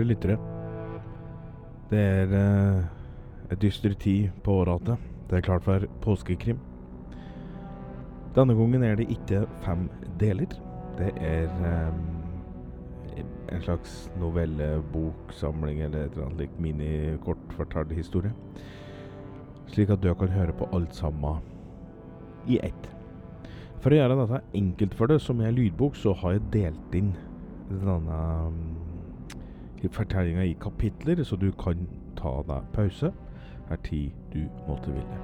Kjære lyttere. Det er eh, et dyster tid på året. Det er klart for påskekrim. Denne gangen er det ikke fem deler. Det er eh, en slags novelleboksamling eller et eller annet like mini-kortfortalt historie. Slik at du kan høre på alt sammen i ett. For å gjøre dette enkelt for deg, som er lydbok, så har jeg delt inn denne fortellinga i kapitler, så du kan ta deg pause her tid du måtte ville.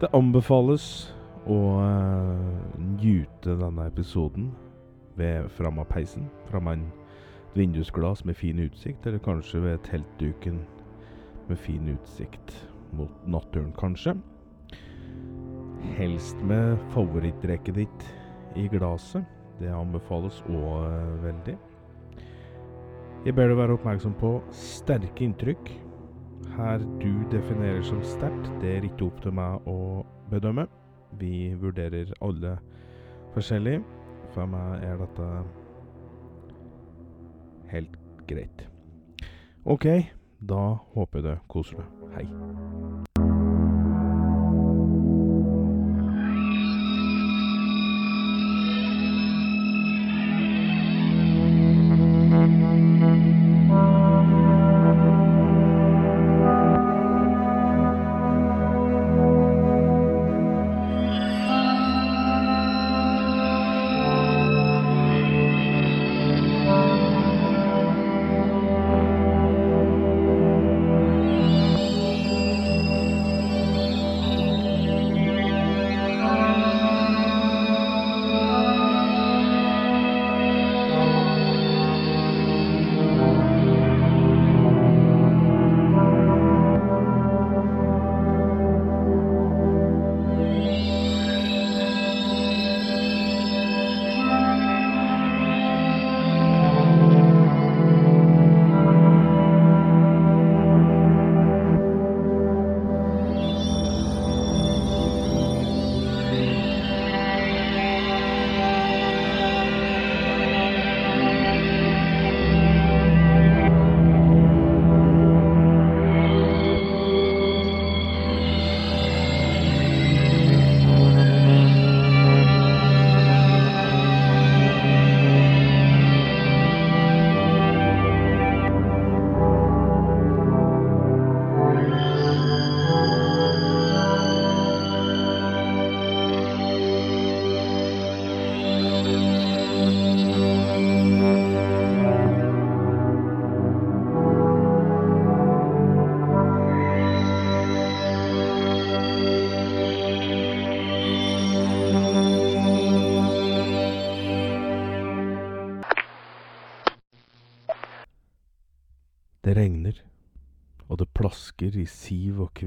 Det anbefales å uh, njute denne episoden ved fram av peisen, framme en vindusglass med fin utsikt, eller kanskje ved teltduken med fin utsikt mot naturen, kanskje. Helst med favorittdrekket ditt i glasset. Det anbefales òg uh, veldig. Jeg ber deg være oppmerksom på sterke inntrykk. Her du definerer som sterkt, det er ikke opp til meg å bedømme. Vi vurderer alle forskjellig. For meg er dette helt greit. OK, da håper jeg du koser deg. Hei.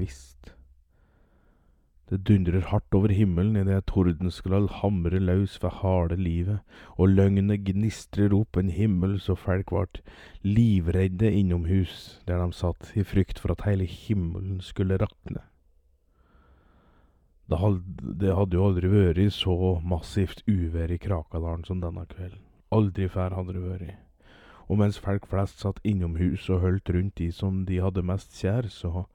Kvist. Det dundrer hardt over himmelen idet tordenskrall hamrer løs ved harde livet, og løgnet gnistrer opp en himmel så folk vart livredde innomhus der de satt, i frykt for at hele himmelen skulle rakne. Det hadde jo aldri vært så massivt uvær i Krakadalen som denne kvelden. Aldri før hadde det vært. Og mens folk flest satt innomhus og holdt rundt de som de hadde mest kjær, så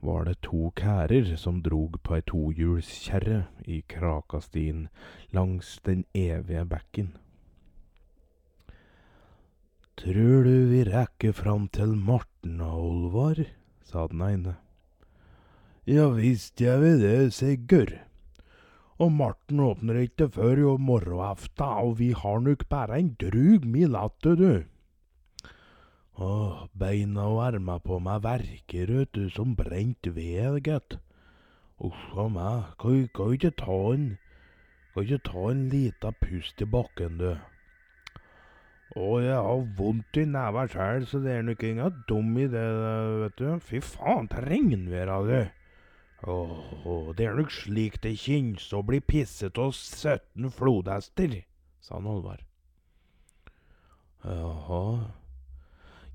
var det to kærer som drog på ei tohjulskjerre i Krakastien langs den evige bekken. Trur du vi rekker fram til Marten og Olvar? sa den ene. Ja visst gjør vi det, Sigurd. Og Marten åpner ikke før i morgenaften, og vi har nok bare en drug mil atte, du. Åh, beina og arma på meg verker, vet du, som brent ved, gitt. Uff a meg, kan kan ikke ta en Kan ikke ta en lita pust i bakken, du. Å, jeg har vondt i neva sjæl, så det er nok inga dum idé, vet du. Fy faen, til regnvær av det. Åh, det er nok slik det kjennes å bli pisset av 17 flodhester, sa han Olvar. Jaha,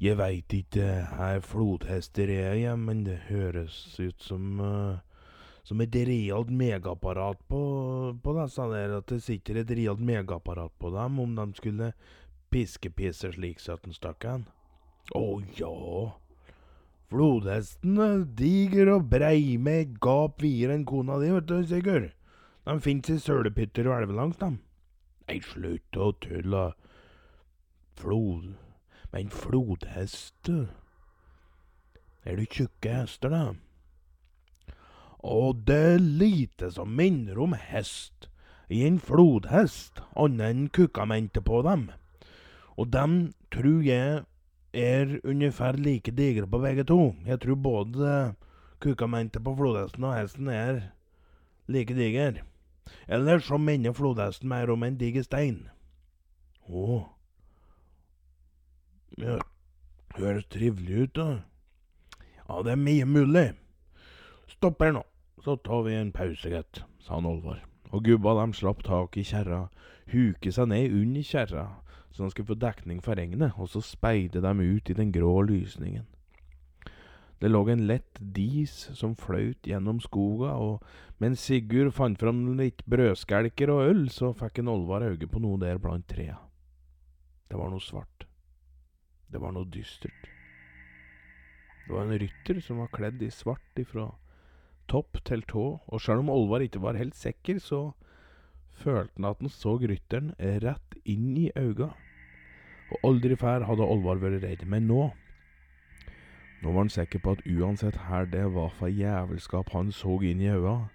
jeg veit ikke her flodhester er, jeg, men det høres ut som uh, som et realt megaapparat på, på disse der, at det sitter et realt megaapparat på dem om de skulle piskepisse slik 17 stykker. Å ja. Flodhesten er diger og brei med gap videre enn kona di, vet du, Sigurd. De fins i sølepytter og elvelangs, dem. Nei, slutt å tulle. Flod... Men flodhest Er det tjukke hester, da? Og det er lite som minner om hest i en flodhest, annet enn kukkamentet på dem. Og dem tror jeg er ungefær like digre på begge to. Jeg tror både kukkamentet på flodhesten og hesten er like diger. Eller så minner flodhesten mer om en diger stein. Å. Ja, høres trivelig ut, da. Ja, det er mye mulig. Stopp her nå, så tar vi en pause, gitt, sa han Olvar. Og gubba dem slapp tak i kjerra, huke seg ned under kjerra, så han skulle få dekning for regnet, og så speide dem ut i den grå lysningen. Det lå en lett dis som fløyt gjennom skoga, og mens Sigurd fant fram litt brødskjelker og øl, så fikk en Olvar øye på noe der blant trea. Det var noe svart. Det var noe dystert. Det var en rytter som var kledd i svart ifra topp til tå, og sjøl om Olvar ikke var helt sikker, så følte han at han så rytteren rett inn i øynene. Og aldri før hadde Olvar vært redd, men nå nå var han sikker på at uansett her det var for jævelskap han så inn i øynene,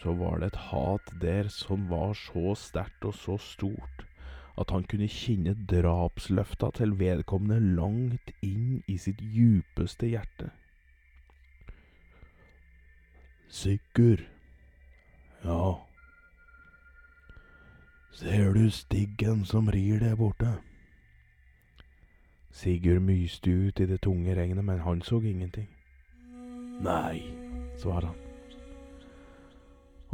så var det et hat der som var så sterkt og så stort at han kunne kjenne drapsløfta til vedkommende langt inn i sitt djupeste hjerte. Sigurd. Ja. Ser du stiggen som rir der borte? Sigurd myste ut i det tunge regnet, men han så ingenting. Nei, svarte han.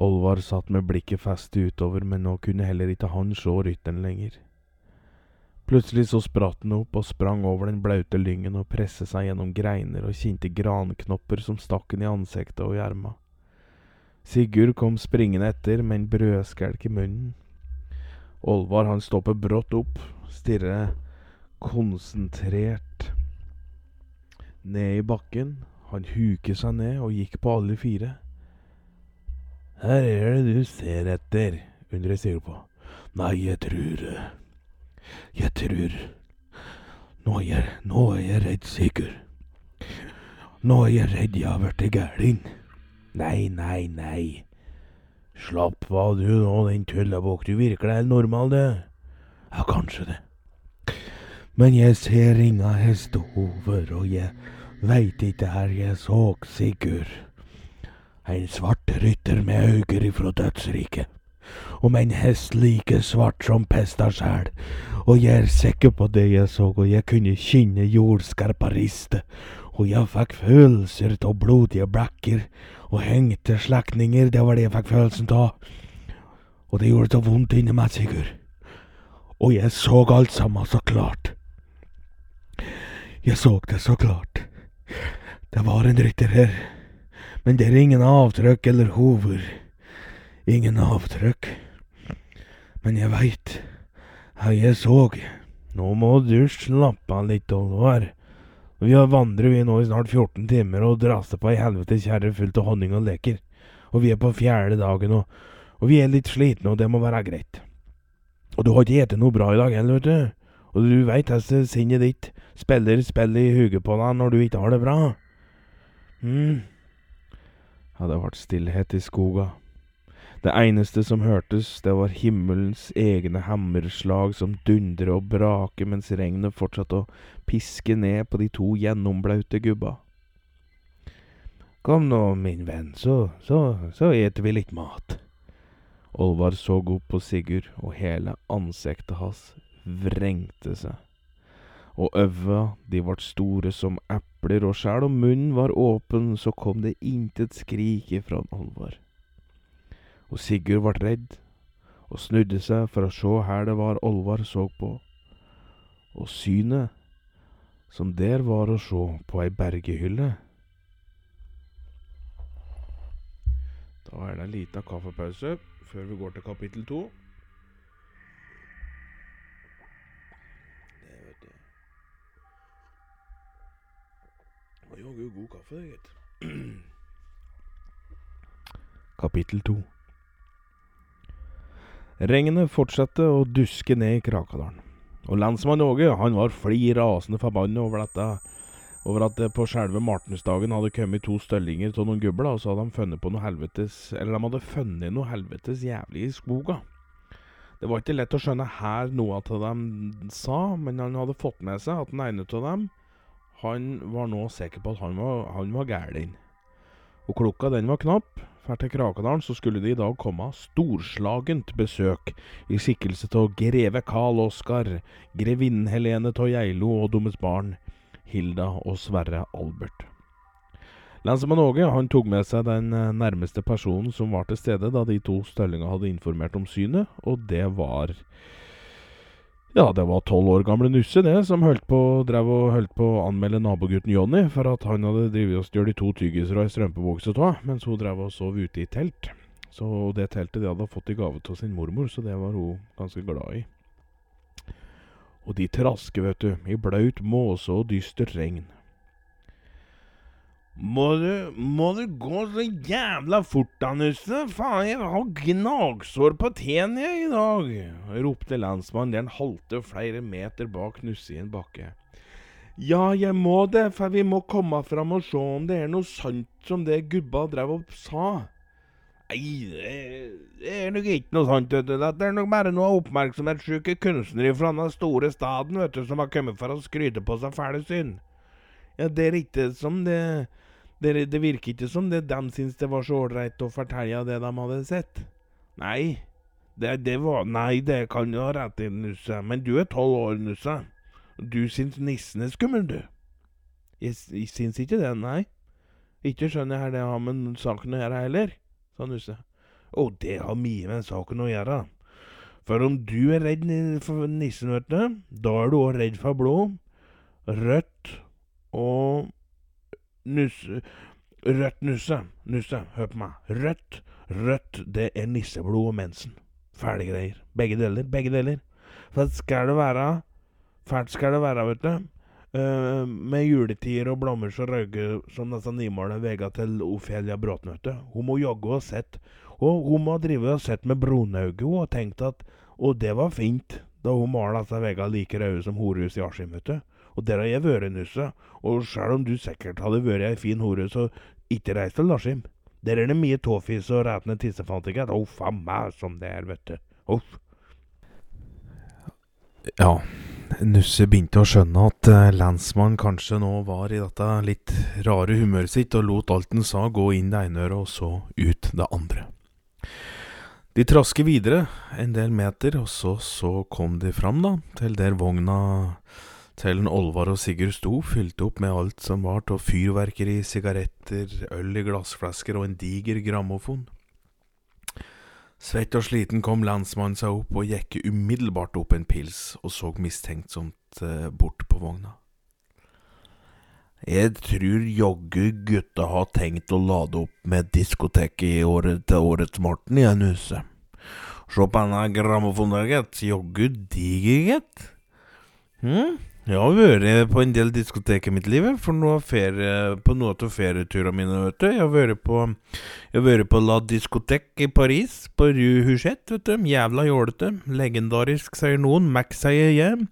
Olvar satt med blikket festet utover, men nå kunne heller ikke han se rytteren lenger. Plutselig så spratt han opp og sprang over den blaute lyngen og presset seg gjennom greiner og kjente granknopper som stakk han i ansiktet og i. Sigurd kom springende etter med en brødskjelk i munnen. Olvar han stoppet brått opp, stirret konsentrert ned i bakken. Han huket seg ned og gikk på alle fire. Her er det du ser etter, undrer Sigurd på. Nei, jeg tror Jeg tror Nå er jeg, nå er jeg redd, Sigurd. Nå er jeg redd jeg har blitt gæren. Nei, nei, nei. Slapp av du nå, din tullebukk. Du virker helt normal, du. Ja, kanskje det. Men jeg ser inga hestehover, og jeg veit ikke her jeg så Sigurd. En svart rytter med øyne ifra dødsriket. Om en hest like svart som pesta sjæl. Og jeg er sikker på det jeg så, og jeg kunne kjenne jordskarpa riste. Og jeg fikk følelser av blodige blekker og hengte slektninger, det var det jeg fikk følelsen av. Og det gjorde så vondt inni meg, Sigurd. Og jeg så alt sammen så klart. Jeg så det så klart. Det var en rytter her, men det er ingen avtrykk eller hover. Ingen avtrykk. Men jeg veit hva jeg så. Nå må du slappe av litt, Olvar. Vi har vandret vi nå i snart 14 timer og draster på ei helvetes kjerre fullt av honning og leker. Og vi er på fjerde dagen, og, og vi er litt slitne, og det må være greit. Og du har ikke spist noe bra i dag heller, vet du. Og du veit hvordan sinnet ditt spiller spill i huget på deg når du ikke har det bra. hm. Ja, vært stillhet i skoga. Det eneste som hørtes, det var himmelens egne hammerslag som dundrer og braker mens regnet fortsatte å piske ned på de to gjennomblaute gubba. Kom nå, min venn, så, så, så eter vi litt mat. Olvar så opp på Sigurd, og hele ansiktet hans vrengte seg. Og øva, de vart store som epler, og sjæl om munnen var åpen, så kom det intet skrik ifra Olvar. Og Sigurd vart redd, og snudde seg for å sjå her det var Olvar så på. Og synet som der var å sjå på ei bergehylle. Da er det en lita kaffepause før vi går til kapittel to. God kaffe, gitt. Kapittel to. Regnet fortsatte å duske ned i Krakadalen. Og lensmann Åge han var fli rasende forbanna over dette over at det på selve martensdagen hadde kommet to støllinger av noen gubber, og så hadde de funnet på noe helvetes Eller de hadde funnet noe helvetes jævlig i skoga. Det var ikke lett å skjønne her noe av det de sa, men han hadde fått med seg at den ene av dem Han var nå sikker på at han var, han var gæren. Og klokka den var knapp, for til Krakadalen så skulle det i dag komme storslagent besøk i skikkelse av greve Karl Oskar, grevinnen Helene av Geilo og deres barn Hilda og Sverre Albert. Lensmann Åge han tok med seg den eh, nærmeste personen som var til stede da de to støllingene hadde informert om synet, og det var ja, det var tolv år gamle Nusse, det, som holdt på, drev og holdt på å anmelde nabogutten Johnny for at han hadde drevet og stjålet to tyggiser og ei strømpebukse av, mens hun drev og sov ute i telt. Så det teltet de hadde fått i gave av sin mormor, så det var hun ganske glad i. Og de trasker, vet du, i blaut måse og dystert regn. Må du, må du gå så jævla fort da, Nusse? Faen, jeg har gnagsår på tærne i dag, ropte lensmannen der han halte flere meter bak Nusse i en bakke. Ja, jeg må det, for vi må komme fram og se om det er noe sant som det gubba drev og sa. Nei, det er nok ikke noe sant, vet du. Det er nok bare noen oppmerksomhetssjuke kunstnere fra den store staden, vet du, som har kommet for å skryte på seg fæle synd. Ja, det er ikke som det det, det virker ikke som det de syntes det var så ålreit å fortelle det de hadde sett. Nei, det, det var Nei, det kan du ha rett i, Nusse, men du er tolv år, Nusse. Du syns nissen er skummel, du. Jeg, jeg syns ikke det, nei. Ikke skjønner jeg det har med saken å gjøre heller, sa Nusse. Å, det har mye med saken å gjøre. For om du er redd for nissen, vet du, da er du òg redd for blod, rødt og Nusse Rødt nusse. Nusse, hør på meg. Rødt. Rødt, det er nisseblod og mensen. Fæle greier. Begge deler. Begge deler. For skal det være Fælt skal det være, vet du. Uh, med juletider og blommer så røyker som disse nymåla vega til Ofelia Bråten, vet du. Hun må jaggu ha sett Og hun må drive og sett med brunauge og tenkt at Og det var fint, da hun malte disse vega like røde som horehus i Askim, vet du. Og der har jeg vært, Nusse. Og sjøl om du sikkert hadde vært ei fin hore, så ikke reis til Askim. Der er det mye tåfis og rætne tissefantiker. Uff a meg som det er, vet du. Uff. Ja, Nusse begynte å skjønne at uh, lensmannen kanskje nå var i dette litt rare humøret sitt, og lot alt han sa gå inn det ene øret og så ut det andre. De trasker videre en del meter, og så, så kom de fram, da, til der vogna til Olvar og Sigurd sto, fylte opp med alt som var av fyrverkeri, sigaretter, øl i glassflasker og en diger grammofon. Svett og sliten kom landsmannen seg opp og gikk umiddelbart opp en pils og så mistenksomt eh, bort på vogna. Jeg tror jaggu gutta har tenkt å lade opp med diskoteket i året til årets Morten en huse. Se på denne gitt. Jaggu diger, gitt. Hm? Jeg har vært på en del diskotek i mitt liv, for noe ferie, på noen av ferieturene mine. vet du Jeg har vært på Jeg har vært på La Discothèque i Paris, på Rue Huchette, vet du. Jævla jålete. Legendarisk, sier noen. Mac sier jeg.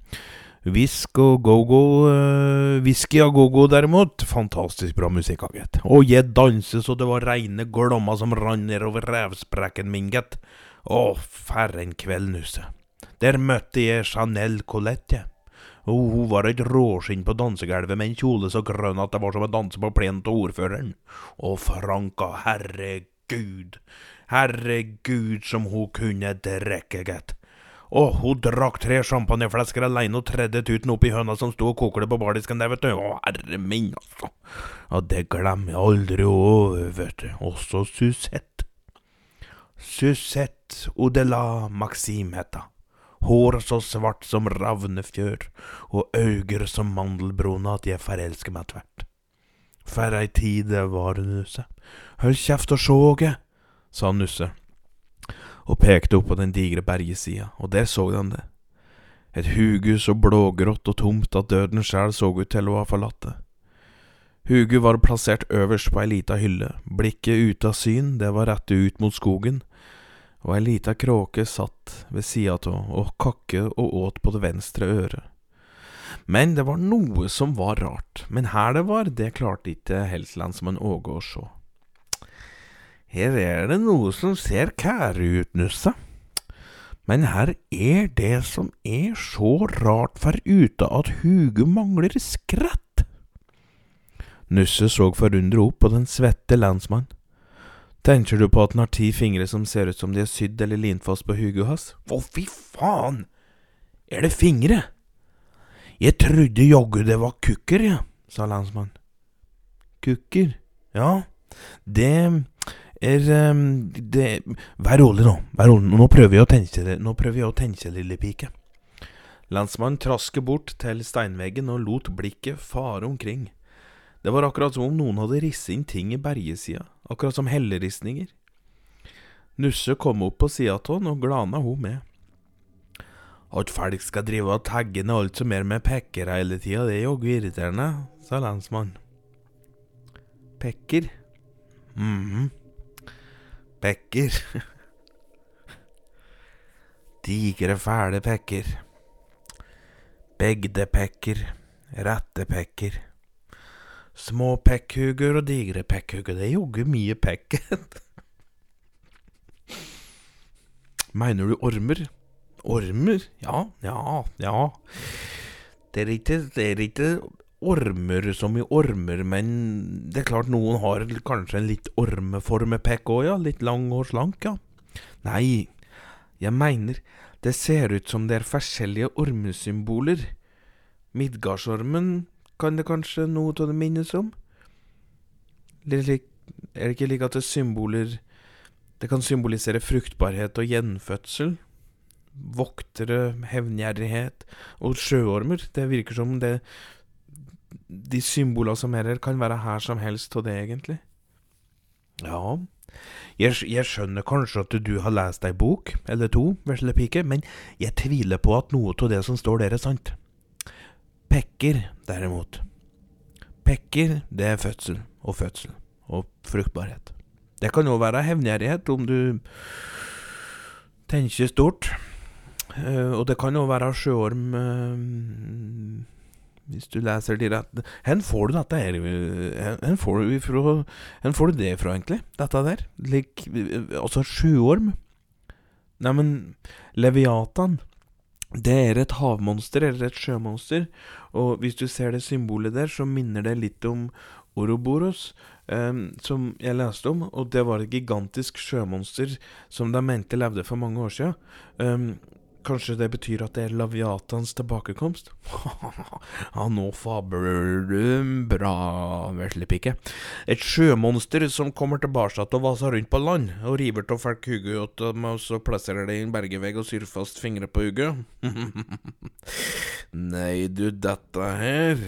Whisk og go-go uh, Whisky og go-go, derimot. Fantastisk bra musikk, gitt. Og jeg danser så det var reine glommer som rant nedover revsprekken min, gitt. Å, for en kveld, Nusse. Der møtte jeg Chanel Colette. Og hun var et råskinn på dansegulvet med en kjole så grønn at det var som å danse på plenen til ordføreren. Og Franka, herregud, herregud som hun kunne drikke, gitt. Og hun drakk tre champagneflasker alene og tredde tuten i høna som sto og kokte på bardisken der, vet du. Å, herre min, altså. Ja, det glemmer jeg aldri over, vet du. Også Susette. Susette Odela Maxim het hun hår så svart som ravnefjør, og øyne som mandelbrune at jeg forelsker meg tvert. For ei tid det var, Nusse. Hold kjeft og sjåge, sa Nusse, og pekte opp på den digre bergesida, og der så han det. Et hugu så blågrått og tomt at døden sjæl så ut til å ha forlatt det. Hugu var plassert øverst på ei lita hylle, blikket ute av syn, det var rettet ut mot skogen, og ei lita kråke satt ved sida av og kakke og åt på det venstre øret. Men det var noe som var rart, men her det var, det klarte ikke Helslandsmann Åge å sjå. Her er det noe som ser kære ut, Nussa. Men her er det som er så rart for ute at Huge mangler skrett. Nusse så forundret opp på den svette lensmann. Tenker du på at han har ti fingre som ser ut som de er sydd eller limt fast på huget hans? Å, fy faen! Er det fingre? Jeg trodde jaggu det var kukker, ja, sa lensmannen. Kukker? Ja, det er um, det Vær rolig nå, vær rolig. Nå prøver jeg å tenke, nå prøver jeg å tenke, lille pike. Lensmannen trasket bort til steinveggen og lot blikket fare omkring. Det var akkurat som om noen hadde risset inn ting i bergesida, akkurat som helleristninger. Nusse kom opp på sida av han og glana hun med. At folk skal drive og tagge ned alt som er med pekker hele tida, det er jaggu irriterende, sa lensmannen. Pekker? mhm. Pekker. Digre, fæle pekker. Begdepekker, rettepekker. Små pekkhugger og digre pekkhugger. Det er joggu mye pekk. Mener du ormer? Ormer? Ja, ja, ja. Det er ikke, det er ikke ormer som i ormer, men det er klart noen har kanskje en litt ormeformepekk òg, ja. Litt lang og slank, ja. Nei, jeg mener det ser ut som det er forskjellige ormesymboler. Midgardsormen kan det kanskje noe av det minnes om? Er det ikke like at det symboler Det kan symbolisere fruktbarhet og gjenfødsel? Voktere, hevngjerrighet og sjøormer. Det virker som det de symbolene som er her, kan være her som helst av det, egentlig. Ja, jeg, jeg, skjønner kanskje at du har lest ei bok eller to, vesle pike, men jeg tviler på at noe av det som står der, er sant. Pekker, derimot. Pekker, det er fødsel og fødsel og fruktbarhet. Det kan òg være hevngjerrighet, om du tenker stort. Uh, og det kan òg være sjøorm uh, hvis du leser de rette Hvor får du dette her Hvor får får du det fra, egentlig? Dette der? Like, altså sjøorm? Neimen, Leviatan det er et havmonster, eller et sjømonster. Og hvis du ser det symbolet der, så minner det litt om Oroboros, um, som jeg leste om. Og det var et gigantisk sjømonster som de mente levde for mange år siden. Um, Kanskje det betyr at det er Laviatans tilbakekomst? ja, nå fabler du bra, veslepike. Et sjømonster som kommer tilbake og vaser rundt på land, og river av folk hodet åt og så plasserer det i en bergevegg og syr fast fingre på hodet. Nei, du, dette her,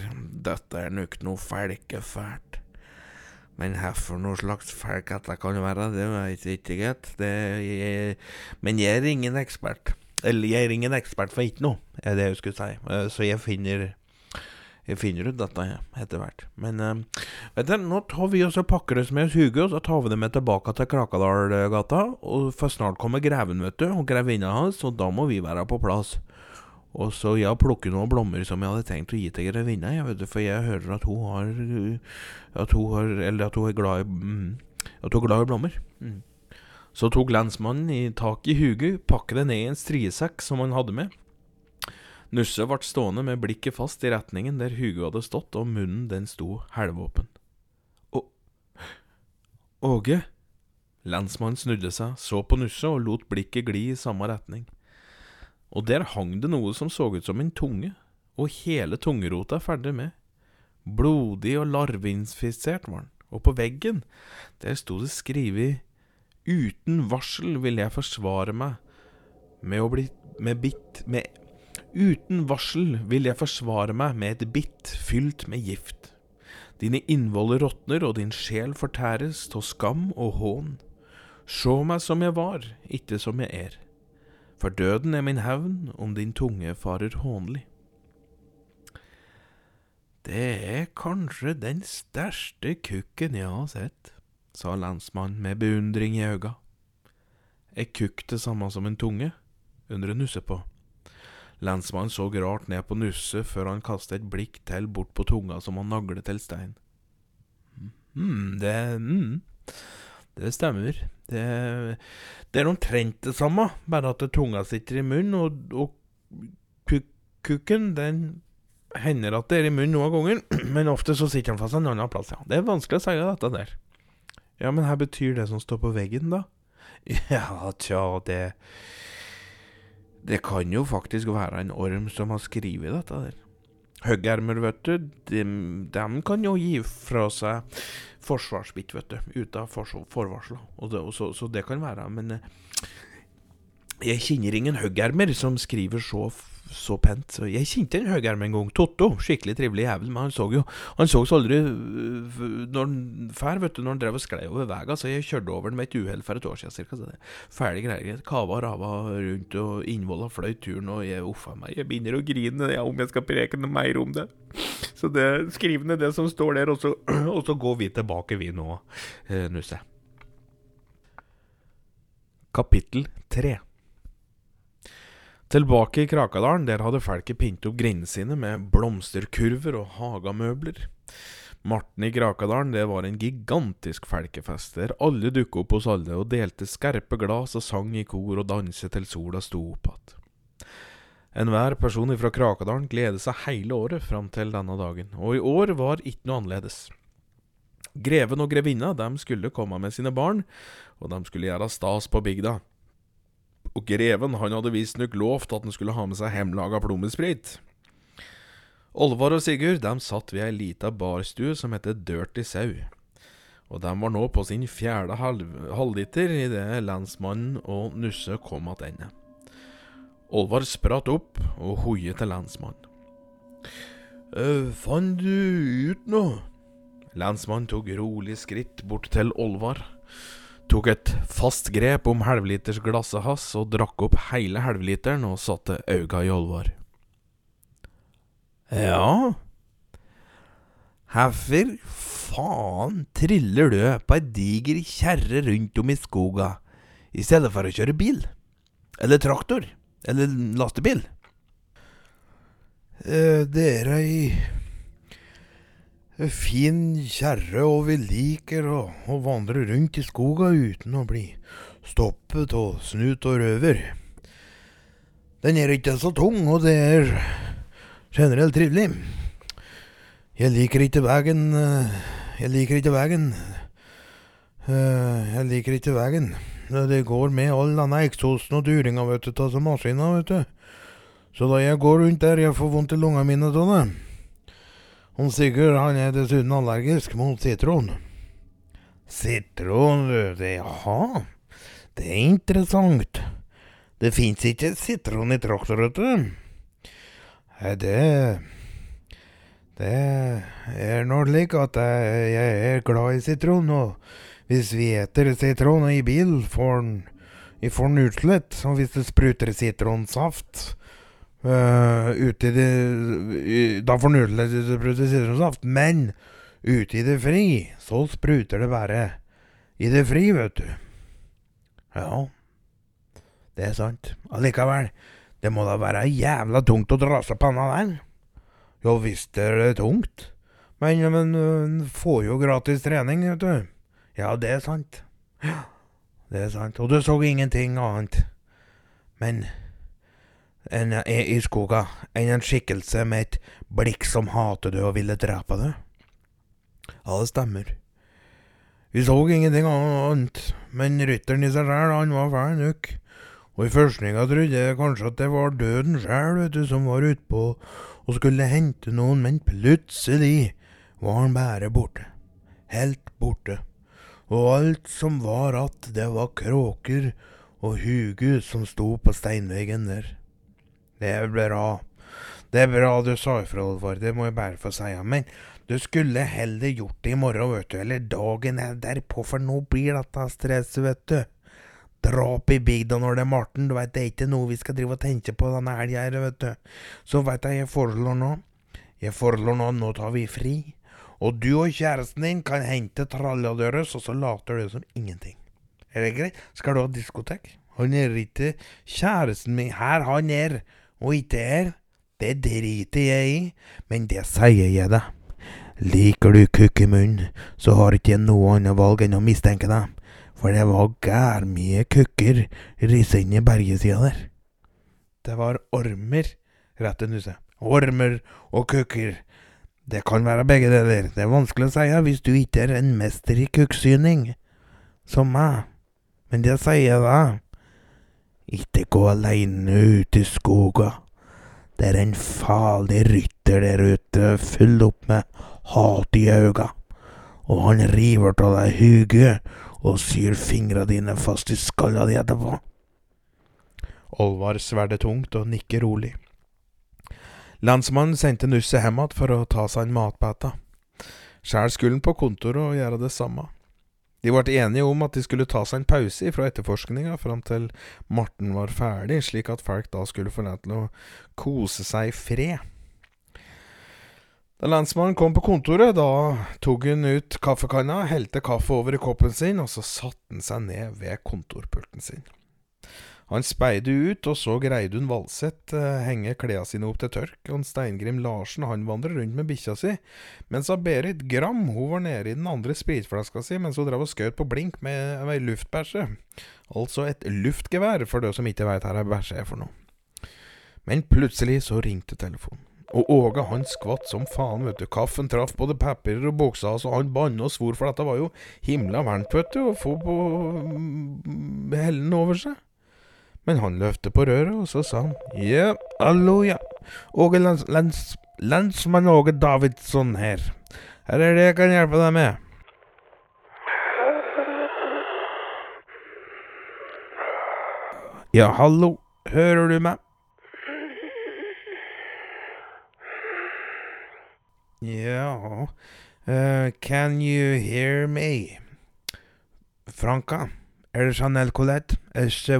dette er nok noe felkefælt. Men hvorfor noe slags folk dette kan være, det vet jeg ikke, gitt. Men jeg er ingen ekspert. Eller jeg er ingen ekspert for ikke noe, er det jeg skulle si. Eh, så jeg finner jeg finner ut dette etter hvert. Men uh, vet du, nå tar vi oss og pakker oss med oss huget, og så tar vi det med tilbake til Krakadalgata. Og For snart kommer greven, vet du, og grevinna hans, og da må vi være på plass. Og så jeg plukker noen blomster som jeg hadde tenkt å gi til grevinna, jeg vet du, for jeg hører at hun har At hun har Eller at hun er glad i mm, At hun er glad i blomster. Mm. Så tok lensmannen i tak i huget, pakket det ned i en striesekk som han hadde med. Nusse ble stående med blikket fast i retningen der Hugo hadde stått, og munnen den sto halvåpen. Å Åge? Lensmannen snudde seg, så på Nusse og lot blikket gli i samme retning. Og der hang det noe som så ut som en tunge, og hele tungerota er ferdig med. Blodig og larveinfisert var den, og på veggen, der sto det skrevet Uten varsel vil jeg forsvare meg med å bli med bitt med Uten varsel vil jeg forsvare meg med et bitt fylt med gift. Dine innvoller råtner, og din sjel fortæres av skam og hån. Sjå meg som jeg var, ikke som jeg er. For døden er min hevn om din tunge farer hånlig. Det er kanskje den største kukken jeg har sett, sa lensmannen med beundring i øynene. Er kukk det samme som en tunge? undrer Nusse på. Lensmannen så rart ned på Nusse før han kastet et blikk til bort på tunga som han naglet til stein. mm, det mm, det stemmer. Det, det er omtrent det samme, bare at tunga sitter i munnen, og, og kukken, den hender at det er i munnen noen ganger, men ofte så sitter den fast en annen plass, ja. Det er vanskelig å si dette der. Ja, men her betyr det som står på veggen, da? Ja, tja, det Det kan jo faktisk være en orm som har skrevet dette der. Høggermer, vet du, dem, dem, kan jo gi fra seg forsvarsbitt, vet du, uten forvarsler. Så, så, det kan være. Men eh, jeg kjenner ingen høggermer som skriver så så pent. Jeg kjente en høyerm en gang. Totto. Skikkelig trivelig jævel. Men han så jo Han så oss aldri øh, når han fær, vet du, når han drev og sklei over veien. Så jeg kjørte over den med et uhell for et år siden cirka. Fæle greier. Kava og rava rundt, og innvolla fløy turen, og jeg uffa meg. Jeg begynner å grine ja, om jeg skal preke noe mer om det. Så det skriv ned det som står der, og så, og så går vi tilbake, vi nå, eh, Nusse. Kapittel tre. Tilbake i Krakadalen, der hadde folket pyntet opp grendene sine med blomsterkurver og hagamøbler. Marten i Krakadalen, det var en gigantisk folkefest, der alle dukket opp hos alle og delte skarpe glass og sang i kor og danset til sola sto opp igjen. Enhver person fra Krakadalen gleder seg hele året fram til denne dagen, og i år var ikke noe annerledes. Greven og grevinna skulle komme med sine barn, og de skulle gjøre stas på bygda og greven han hadde visstnok lovt at han skulle ha med seg hjemmelaga plommesprit. Olvar og Sigurd de satt ved ei lita barstue som heter Dirty Sau, og de var nå på sin fjerde halv halvliter idet lensmannen og Nusse kom tilbake. Olvar spratt opp og hoiet til lensmannen. «Øh, fant du ut noe? Lensmannen tok rolig skritt bort til Olvar tok et fast grep om halvlitersglasset hans og drakk opp hele halvliteren og satte auga i Olvar. Ja, hvorfor faen triller du på ei diger kjerre rundt om i skoga i stedet for å kjøre bil? Eller traktor? Eller lastebil? Eh, det er ei fin kjerre, og vi liker å, å, vandre rundt i skoga uten å bli stoppet og snut og røver. Den er ikke så tung, og det er generelt trivelig. Jeg liker ikke veien Jeg liker ikke veien. Jeg liker ikke veien. Det går med all denne eksosen og duringa, vet du, av maskina, vet du. Så da jeg går rundt der, jeg får vondt i lungene mine av det. Og Sigurd han er dessuten allergisk mot sitron. Sitron, det Jaha. Det er interessant. Det fins ikke sitron i traktor, vet du. Det Det er nå slik at jeg, er glad i sitron, og hvis vi eter sitron i bil, vi får den utslett. Og hvis det spruter sitronsaft, Uh, ute i det Da får nudler spruter sitronsaft. Men ute i det fri, så spruter det bare i det fri, vet du. Ja, det er sant. Allikevel, det må da være jævla tungt å dra seg panna der. Jo visst er det tungt. Men, uh, får jo gratis trening, vet du. Ja, det er sant. Ja, det er sant. Og du så ingenting annet. Men en, er i skoga enn en skikkelse med et blikk som hater du og ville drepe deg? Ja, det stemmer. Vi så ingenting annet, men rytteren i seg sjæl, han var fæl nok. Og i førstninga trodde jeg kanskje at det var døden sjæl, som var utpå og skulle hente noen, men plutselig var han bare borte. Helt borte. Og alt som var att, det var kråker og hugu som sto på steinveggen der. Det er bra. Det er bra du sa ifra, Olvar, det må jeg bare få si. Men du skulle heller gjort det i morgen, vet du, eller dagen er derpå, for nå blir dette stress, vet du. Drap i bygda når det er Marten, du veit det er ikke noe vi skal drive og tenke på denne helga her, vet du. Så veit jeg jeg foreslår nå. Jeg foreslår nå, nå tar vi fri. Og du og kjæresten din kan hente tralla deres, og så later du som ingenting. Er det greit? Skal du ha diskotek? Han er ikke kjæresten min her, han er, og ikke her. Det driter jeg i, men det sier jeg deg. Liker du kukk i munnen, så har ikke jeg noe annet valg enn å mistenke deg. For det var gærmye kukker risende i bergesida der. Det var ormer, rett til huset. Ormer og kukker. Det kan være begge deler. Det er vanskelig å si hvis du ikke er en mester i kukksyning, som meg. Men det sier jeg deg. Ikke gå aleine ut i skoga. Det er en farlig rytter der ute, full opp med hat i øynene. Og han river av deg huget og syr fingra dine fast i skalla di etterpå. Olvar sverder tungt og nikker rolig. Landsmannen sendte Nusse hjem igjen for å ta seg en matbete. Sjæl skulle han på kontoret og gjøre det samme. De ble enige om at de skulle ta seg en pause fra etterforskninga fram til Morten var ferdig, slik at folk da skulle få lov til å kose seg i fred. Da lensmannen kom på kontoret, da tok han ut kaffekanna, helte kaffe over i koppen sin, og så satte han seg ned ved kontorpulten sin. Han speide ut, og så Reidun Valseth eh, henge klærne sine opp til tørk, og Steingrim Larsen han vandrer rundt med bikkja si, mens Berit Gram hun var nede i den andre spritflaska si mens hun drev og skjøt på blink med ei luftbæsje. Altså et luftgevær, for dere som ikke veit hva ei bæsje er for noe. Men plutselig så ringte telefonen. Og Åge han skvatt som faen, vet du. Kaffen traff både papirer og buksa, så han banna og svor, for dette var jo himla varmt, vet du, å få på hellene hellen over seg. Men han løftet på røret, og så sa han ja, hallo, ja. Åge lands, lands, Åge Davidsson her. Her er det jeg kan hjelpe deg med. Ja, hallo, hører du meg? Ja uh, Can you hear me? Franca, er det Chanel Colette? Est-ce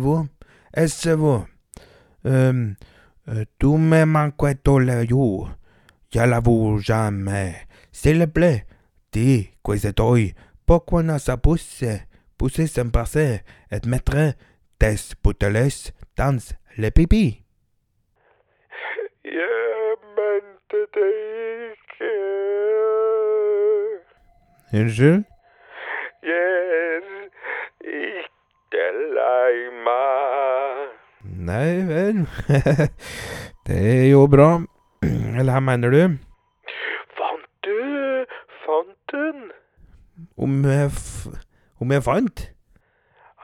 Este euh, tu me manques tous les jours. Je l'avoue jamais? S'il te plaît, dis, que toi, pourquoi ne se pousser, pousser sans passer, et mettre tes bouteilles dans le pipi? Jules? Yes, ich der Leimann. Nei vel, det er jo bra. Eller hva mener du? Fant du Fant hun? Om jeg. Om jeg fant?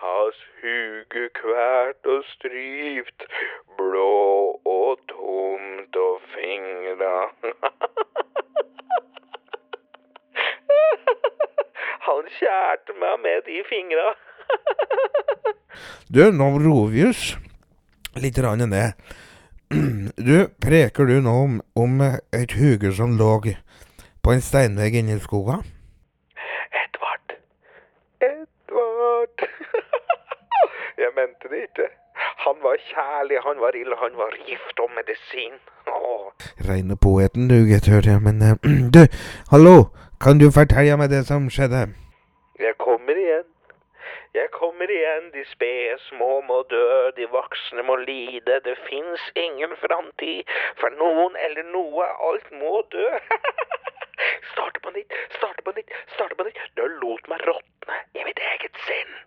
Hans huge kvært og stryvt, blå og tomt og fingra. Han kjærte meg med de fingra. du, nå roer vi rann litt ned. Du, preker du nå om, om et huge som lå på en steinvegg inni skoga? Edvard. Edvard. Jeg mente det ikke. Han var kjærlig, han var ild, han var gift og medisin. Åh. Reine poeten du, gitt, hører jeg. Men uh, du, hallo, kan du fortelle meg det som skjedde? Jeg kommer igjen. De spede små må dø, de voksne må lide, det fins ingen framtid for noen eller noe, alt må dø. starte på nytt, starte på nytt, starte på nytt. Du lot meg råtne i mitt eget sinn.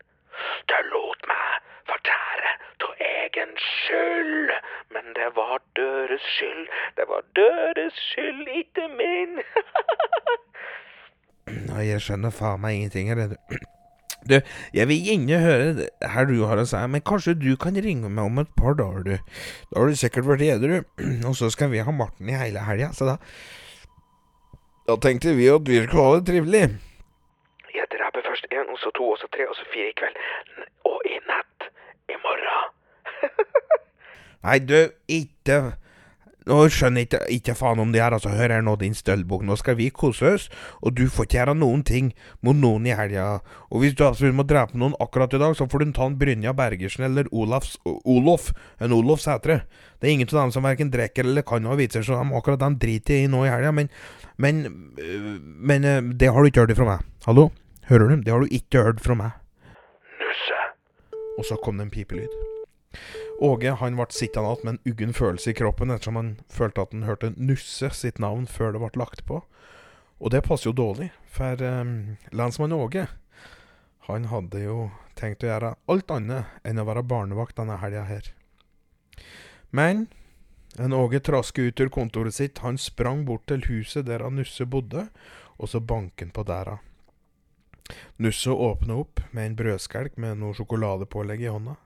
Du lot meg fortære av egen skyld. Men det var deres skyld, det var deres skyld, ikke min. Nei, jeg skjønner faen meg ingenting av det. Du, jeg vil gjerne høre det her du har å si, men kanskje du kan ringe meg om et par dager, du. Da har du sikkert vært edru, og så skal vi ha Marten i hele helga, så da Da tenkte vi at vi skulle ha det trivelig. Jeg dreper først én, og så to, og så tre, og så fire i kveld. Og i natt. I morgen. Nei, du, ikke Nå skjønner jeg ikke, ikke faen om det her, altså. Hør her nå, din stølbukk. Nå skal vi kose oss, og du får ikke gjøre noen ting mot noen i helga. Og hvis du altså må drepe noen akkurat i dag, så får du ta en Brynja Bergersen eller Olafs, Olof, en Olof Sætre. Det er ingen av dem som verken drikker eller kan ha vitser, så de, akkurat dem driter jeg i nå i helga. Men, men, øh, men øh, det har du ikke hørt fra meg. Hallo? Hører du? Det har du ikke hørt fra meg. Nusse. Og så kom det en pipelyd. Åge han ble sittende igjen med en uggen følelse i kroppen ettersom han følte at han hørte Nusse sitt navn før det ble lagt på. Og det passer jo dårlig, for um, lensmann Åge han hadde jo tenkt å gjøre alt annet enn å være barnevakt denne helga her. Men en Åge trasket ut ur kontoret sitt, han sprang bort til huset der han Nusse bodde, og så banken på døra. Nusse åpna opp med en brødskelk med noe sjokoladepålegg i hånda.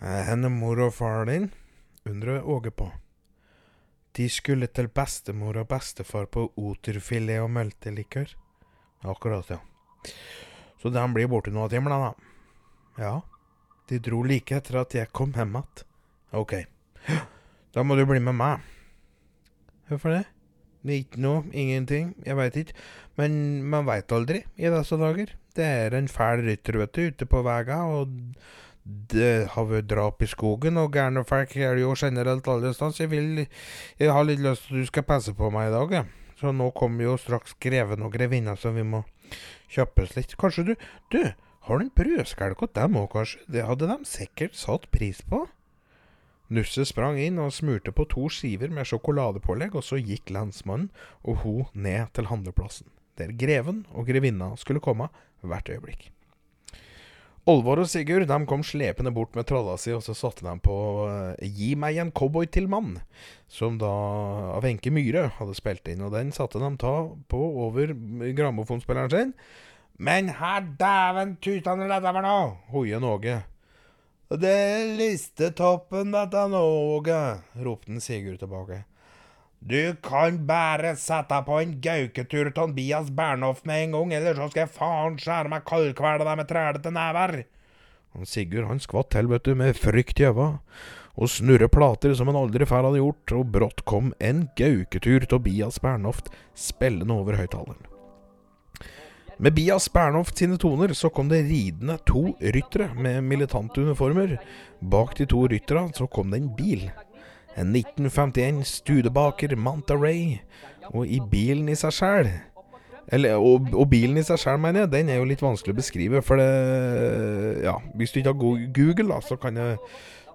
Henne mor og far din? undrer Åge på. De skulle til bestemor og bestefar på oterfilet og multelikør. Akkurat, ja. Så de blir borte noen timer, da. Ja, de dro like etter at jeg kom hjem igjen. Ok. Da må du bli med meg. Hvorfor det? Ikke noe, ingenting, jeg veit ikke. Men man veit aldri i disse dager. Det er en fæl rytter, vet du, ute på veiene, og det har vært drap i skogen, og gærne folk er jo generelt alle steder. Jeg vil Jeg har litt lyst til at du skal passe på meg i dag, Jeg. Så nå kommer jo straks greven og grevinna, så vi må kjappes litt. Kanskje du Du, har du en brødskjelk til dem òg, kanskje? Det hadde de sikkert satt pris på. Nusse sprang inn og smurte på to skiver med sjokoladepålegg, og så gikk lensmannen og hun ned til handleplassen, der greven og grevinna skulle komme hvert øyeblikk. Olvor og Sigurd de kom slepende bort med tralla si, og så satte de på uh, 'Gi meg en cowboy til mann', som da av Wenche Myhre hadde spilt inn. Og den satte de ta på over grammofonspilleren sin. Men her dæven tutan dette for noe, hoier Åge. Det er listetoppen, dette, Åge, ropte Sigurd tilbake. Du kan bare sette deg på en gauketur til Bias Bernhoft med en gang, eller så skal jeg faen skjære meg kaldkvele deg med trælete never. Sigurd han skvatt til, med frykt i øva, og snurre plater som han aldri før hadde gjort, og brått kom en gauketur til Bias Bernhoft spillende over høyttaleren. Med Bias Bernhoft sine toner så kom det ridende to ryttere med militante uniformer. Bak de to rytterne så kom det en bil. En 1951 Studebaker Manta Ray. Og i bilen i seg sjæl eller, og, og, bilen i seg sjøl, mener jeg, den er jo litt vanskelig å beskrive. For det Ja, hvis du ikke har Google, da, så kan, jeg,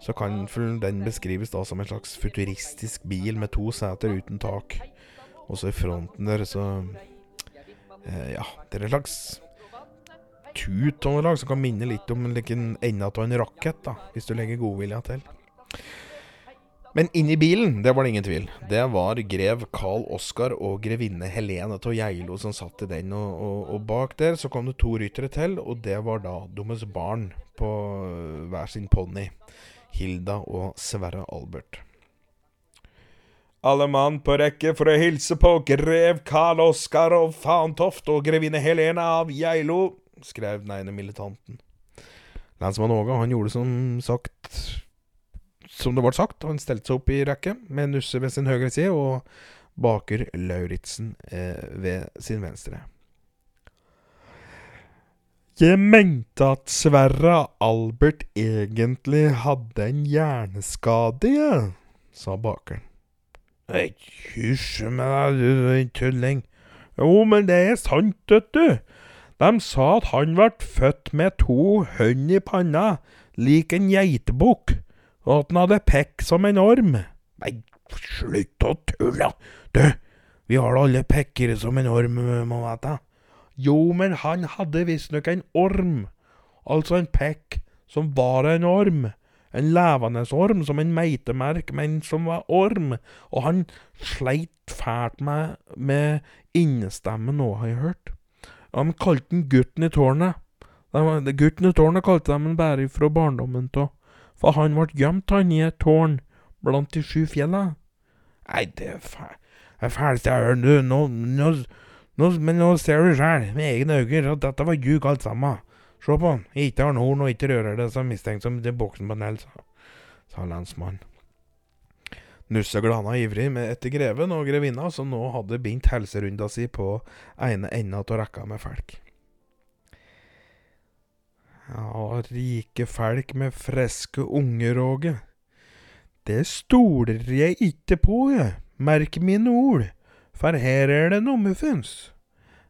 så kan den beskrives da som en slags futuristisk bil med to seter uten tak. Og så i fronten der, så eh, Ja, det er en slags tut av noe slag som kan minne litt om like, en enda av en rakett, da, hvis du legger godvilja til. Men inni bilen, det var det ingen tvil. Det var grev Carl Oskar og grevinne Helene av Geilo som satt i den. Og, og, og, bak der så kom det to ryttere til, og det var da deres barn på hver sin ponni. Hilda og Sverre Albert. Alle mann på rekke for å hilse på grev Karl Oskar og Fantoft og grevinne Helene av Geilo, skrev den ene militanten. Lensmann Åge, han gjorde som sagt som det ble sagt, han stelte seg opp i rekke med Nusse ved sin høyre side og Baker Lauritzen eh, ved sin venstre. Jeg mente at Sverre Albert egentlig hadde en hjerneskade, jeg, sa bakeren. Hysj med deg, du tulling. Jo, men det er sant, vet du. De sa at han ble født med to hønn i panna, lik en geitebukk og at han hadde pekk som en orm. Nei, slutt å tulle, du, vi har da alle pekker som en orm, må vite. Jo, men han hadde visstnok en orm, altså en pekk som var en orm. En levende orm, som en meitemerk, men som var orm. Og han sleit fælt med, med innestemmen nå, har jeg hørt. De kalte han Gutten i tårnet. Gutten i tårnet kalte de han bare fra barndommen av for han ble gjemt, han, i et tårn blant de sju fjella. Nei, det er fælt. Jeg har hørt. Nå, nå, nå, men nå ser du sjæl, med egne øyne, at dette var ljug alt sammen. Se på han, ikke har horn og ikke rører det så mistenkt som det boksen på Nell, sa, sa lensmannen. Nusse glana ivrig med etter greven og grevinna, som nå hadde bindt helserunda si på ene enda av rekka med felk. Ja, rike folk med friske unger, Åge. Det stoler jeg ikke på, jeg. Merk mine ord, for her er det noe muffins.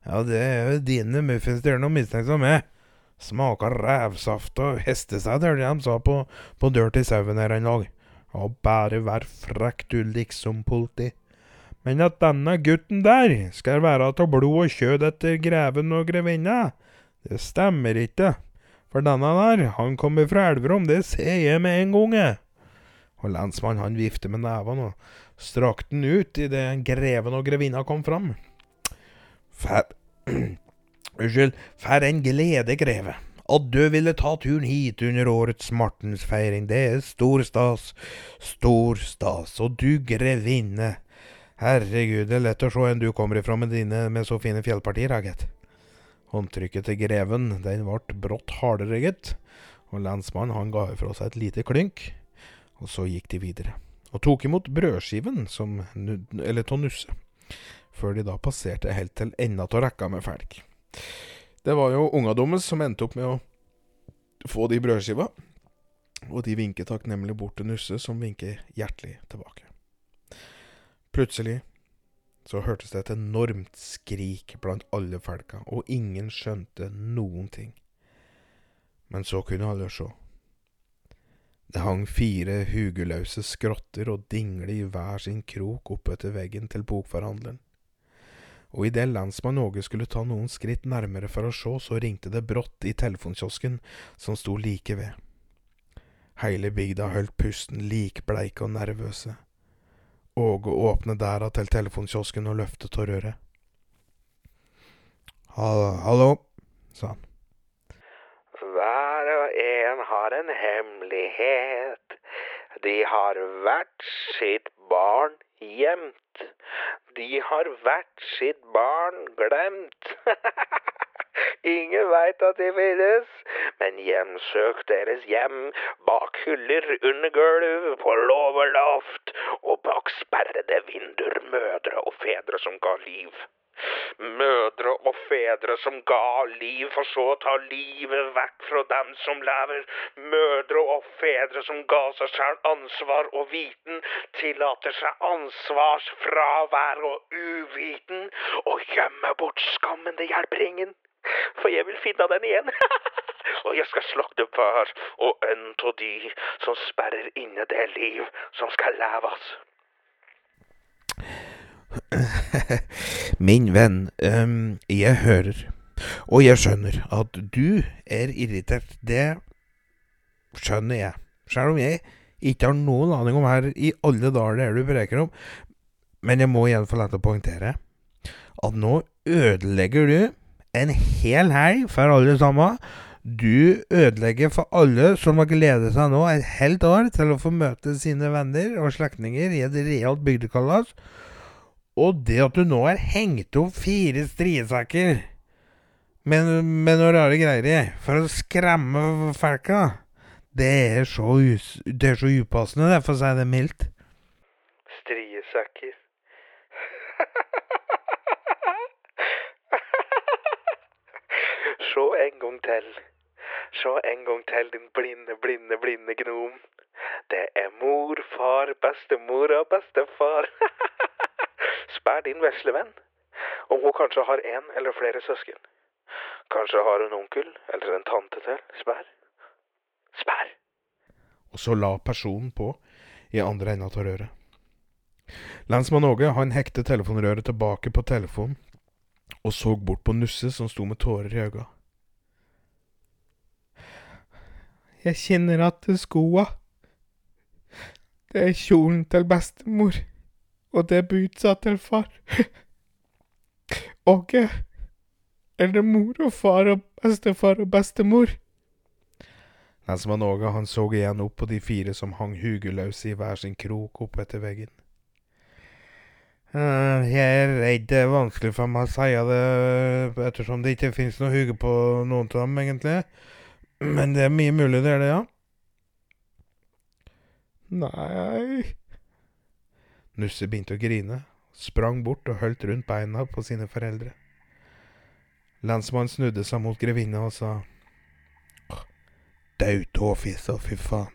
Ja, det er jo dine muffins det er noe mistenksom med. Smaker rævsaft og hestesæd, hørte jeg de sa på, på dør til sauen her en dag. Ja, bare vær frekk du liksom, politi. Men at denne gutten der skal være av blod og kjød etter greven og grevinna, det stemmer ikke. For denne der, han kommer fra Elverum, det ser jeg med en gang. Og lensmannen han vifter med nevene og strakte den ut idet greven og grevinna kom fram. For Unnskyld, fer en glede, greve. At du ville ta turen hit under årets martensfeiring, det er stor stas. Stor stas. Og du grevinne. Herregud, det er lett å se enn du kommer ifra med dine med så fine fjellpartier, gitt. Håndtrykket til greven, den ble brått hardere, gitt. Og lensmannen han ga ifra seg et lite klynk, og så gikk de videre. Og tok imot brødskiven som eller av Nusse, før de da passerte helt til enda av rekka med felk. Det var jo unga deres som endte opp med å få de brødskiva. Og de vinket takknemlig bort til Nusse, som vinker hjertelig tilbake. Plutselig så hørtes det et enormt skrik blant alle folka, og ingen skjønte noen ting. Men så kunne alle se. Det hang fire hugeløse skrotter og dingle i hver sin krok oppetter veggen til bokforhandleren og idet lensmann Åge skulle ta noen skritt nærmere for å se, så ringte det brått i telefonkiosken som sto like ved. Hele bygda holdt pusten likbleike og nervøse. Åge åpnet dæra til telefonkiosken og løftet og røret. Hallo, sa han. Hver og en har en hemmelighet. De har hvert sitt barn gjemt. De har hvert sitt barn glemt. Ingen veit at de finnes, men hjemsøk deres hjem bak hyller, under gulv, på låver loft og bak sperrede vinduer, mødre og fedre som ga liv. Mødre og fedre som ga liv, for så å ta livet vekk fra dem som lever. Mødre og fedre som ga seg selv ansvar og viten, tillater seg ansvarsfravær og uviten, og gjemmer bort skammen. Det hjelper ingen, for jeg vil finne den igjen. og jeg skal slakte hver og en av de som sperrer inne det liv som skal leves. Min venn, um, jeg hører, og jeg skjønner, at du er irritert. Det skjønner jeg. Selv om jeg ikke har noen aning om her i alle dager er du preker om. Men jeg må igjen få lov til å poengtere at nå ødelegger du en hel helg for alle sammen. Du ødelegger for alle som har gledet seg nå et helt år til å få møte sine venner og slektninger i et realt bygdekalas. Og det at du nå har hengt opp fire striesekker med, med noen rare greier i for å skremme folka, det er så, det er så upassende, det, for å si det mildt. Se en gang til. Se en gang til, din blinde, blinde, blinde gnom. Det er mor, far, bestemor og bestefar. Spær din vesle venn, om hun kanskje har en eller flere søsken. Kanskje har hun onkel eller en tante til. Spær. Spær. Og så la personen på i andre enden av røret. Lensmann Åge han hektet telefonrøret tilbake på telefonen og så bort på Nusse som sto med tårer i øynene. Jeg kjenner at skoa. Det er kjolen til bestemor og det er bootsa til far. Åge, er det mor og far og bestefar og bestemor? Lensmann Åge han så igjen opp på de fire som hang hugeløse i hver sin krok opp etter veggen. Jeg er redd det er vanskelig for meg å si det, ettersom det ikke finnes noe huge på noen av dem, egentlig. Men det er mye mulig det er det, ja. Nei Nusse begynte å grine, sprang bort og holdt rundt beina på sine foreldre. Lensmannen snudde seg mot grevinna og sa Dau tåfis fy faen.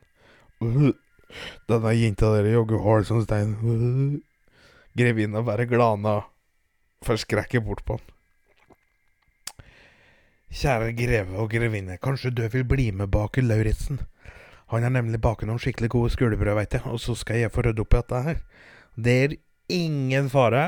Uh, Denne jenta der jogger hard som stein. Uh. Grevinna bare glana forskrekket bort på han. Kjære greve og grevinne, kanskje du vil bli med bak Lauritzen? Han har nemlig baket noen skikkelig gode skolebrød, veit jeg, og så skal jeg få rydde opp i dette her. Det er ingen fare.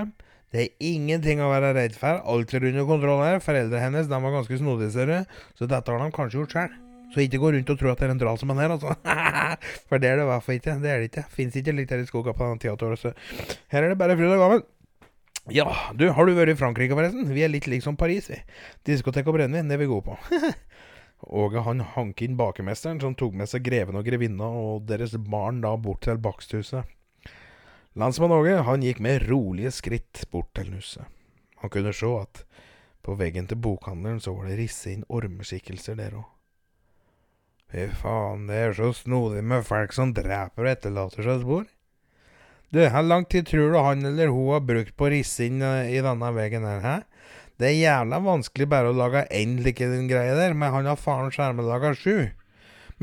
Det er ingenting å være redd for. Alt er under kontroll her. Foreldrene hennes de var ganske snodige, ser du, så dette har de kanskje gjort sjøl. Så ikke gå rundt og tro at det er en dral som er her, altså. For det er det i hvert fall ikke. Det er det ikke. Fins ikke litt her i skogen på den tida her er det bare fryd og gammen. Ja, du, har du vært i Frankrike, forresten? Vi er litt lik som Paris, vi. Diskotek og brennevin, det er vi gode på. Åge han hank inn bakemesteren, som tok med seg greven og grevinna og deres barn da bort til baksthuset. Landsmann Åge han gikk med rolige skritt bort til huset. Han kunne se at på veggen til bokhandelen så var det risset inn ormeskikkelser der òg. Fy faen, det er så snodig med folk som dreper og etterlater seg spor. Du, hvor lang tid tror du han eller hun har brukt på å risse inn eh, i denne veggen her, hæ? Det er jævla vanskelig bare å lage én like greie der, men han har faen skjermelaga sju.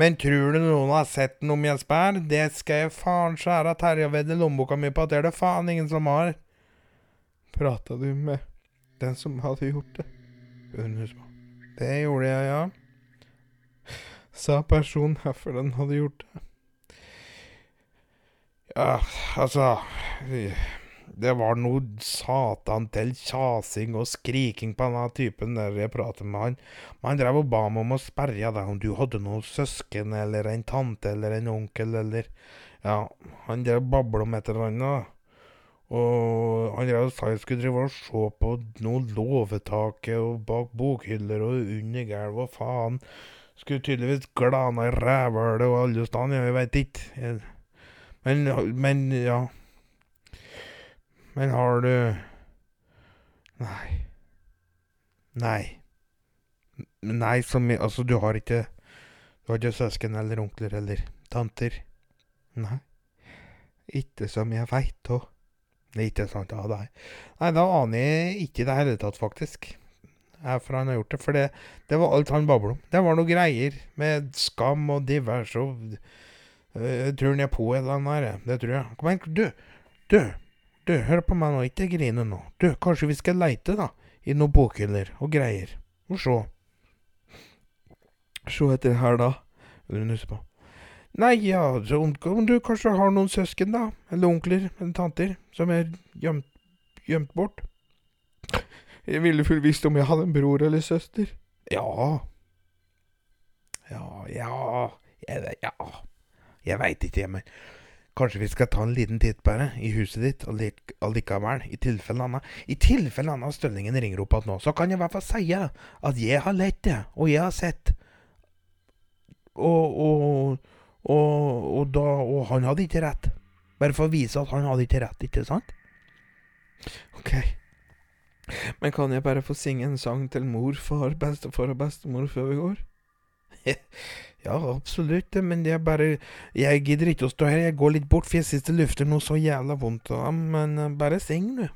Men tror du noen har sett den om Jesper? Det skal jeg faen skjære Terje-vedde lommeboka mi på at det er det faen ingen som har. Prata du med den som hadde gjort det? Det gjorde jeg, ja. Sa personen herfor den hadde gjort det. Ja, altså Det var noe satan til kjasing og skriking på denne typen der jeg pratet med han. Men han drev og ba meg om å sperre deg om du hadde noen søsken eller en tante eller en onkel eller Ja, han drev og babla om et eller annet. Og han drev og sa jeg skulle drive og se på noe låvetaket og bak bokhyller og under gulvet og faen. Skulle tydeligvis glana i rævhølet og alle steder, jeg veit ikke. Men, men ja Men har du Nei. Nei. Nei, som Altså, du har ikke Du har ikke søsken eller onkler eller tanter? Nei. Ikke som jeg veit òg. Ikke sant, ja, nei. Nei, da aner jeg ikke i det hele tatt, faktisk. Hvorfor han har gjort det. For det, det var alt han babla om. Det var noe greier med skam og divers og jeg tror han er på et eller annet her. Det tror jeg. Kom igjen, du. Du, du, hør på meg nå. Ikke grine nå. Du, kanskje vi skal leite, da. I noen bokhyller og greier. Og «Så Se etter her, da. Du nusse på? Nei, ja, så om du kanskje har noen søsken, da. Eller onkler eller tanter. Som er gjemt, gjemt bort. Jeg ville fullt visst om jeg hadde en bror eller søster. Ja. Ja, ja, ja, ja. Jeg veit ikke, men kanskje vi skal ta en liten titt bare i huset ditt allikevel, i tilfelle Anna I tilfelle Anna Støllingen ringer opp igjen nå, så kan jeg i hvert fall si at jeg har lett det, og jeg har sett. Og, og, og, og, da, og han hadde ikke rett. Bare for å vise at han hadde ikke rett, ikke sant? Ok. Men kan jeg bare få synge en sang til mor, far, bestefar og bestemor før vi går? Ja, absolutt, men er bare Jeg gidder ikke å stå her, jeg går litt bort, for jeg syns det lufter noe så jævla vondt av men eh, bare syng, du.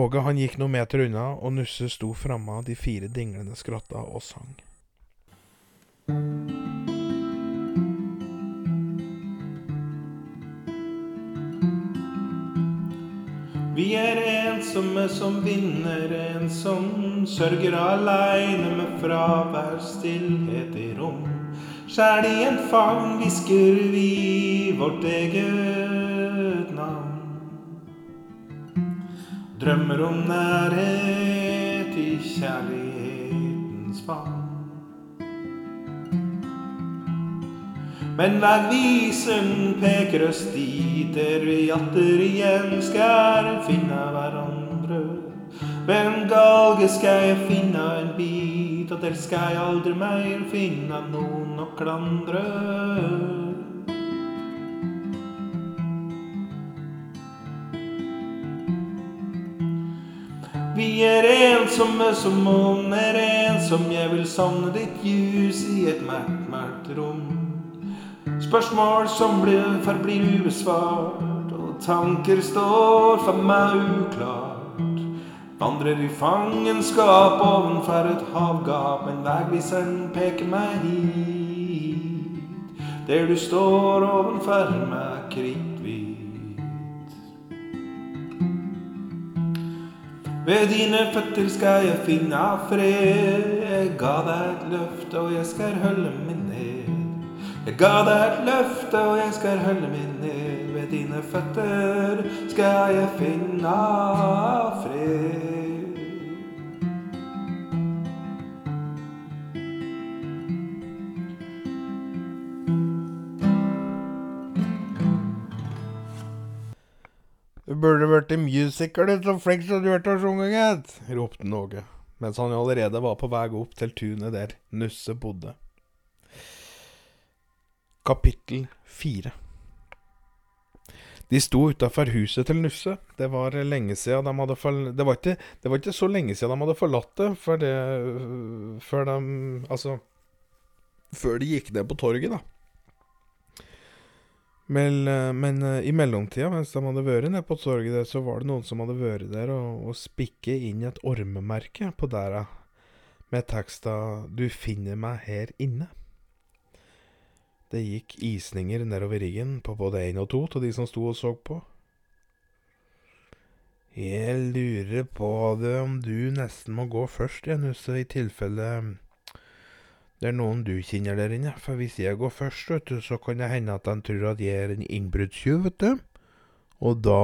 Åge han gikk noen meter unna, og Nusse sto framme av de fire dinglende skrotta og sang. Vi er ensomme som vinner, en som sørger aleine med fravær, stillhet i rom. Sjæl i en favn hvisker vi vårt eget navn. Drømmer om nærhet i kjærlighetens favn. Men vegviseren peker oss dit der vi atter igjen skal finne hverandre. Men en galge skal jeg finne en bit, og der skal jeg aldri mer finne noen å klandre. Vi er ensomme som månen er ensom, jeg vil savne ditt ljus i et mørkt, mørkt rom. Spørsmål som blir, forblir ubesvart, og tanker står for meg uklart. Vandrer i fangenskap ovenfor et havgap, men vegviseren peker meg hit. Der du står ovenfor meg kritthvit. Ved dine føtter skal jeg finne fred. Jeg ga deg et løfte, og jeg skal holde meg ned. Jeg ga deg et løfte, og jeg skal holde min ned. Ved dine føtter skal jeg finne fred. Du burde vært musiker, du, så flink som du er til å synge, gitt, ropte Någe, mens han allerede var på vei opp til tunet der Nusse bodde. Kapittel fire De sto utafor huset til Nusse. Det var lenge siden de hadde forl... Det var ikke, det var ikke så lenge siden de hadde forlatt det, før det Før de Altså Før de gikk ned på torget, da. Men, men eh, i mellomtida, mens de hadde vært nede på torget der, så var det noen som hadde vært der og, og spikket inn et ormemerke på dæra med teksta 'Du finner meg her inne'. Det gikk isninger nedover riggen på både én og to til de som sto og så på. Jeg lurer på det om du nesten må gå først, jeg, Nusse, i tilfelle det er noen du kjenner der inne, for hvis jeg går først, vet du, så kan det hende at de tror at jeg er en innbruddstyv, vet du. Og da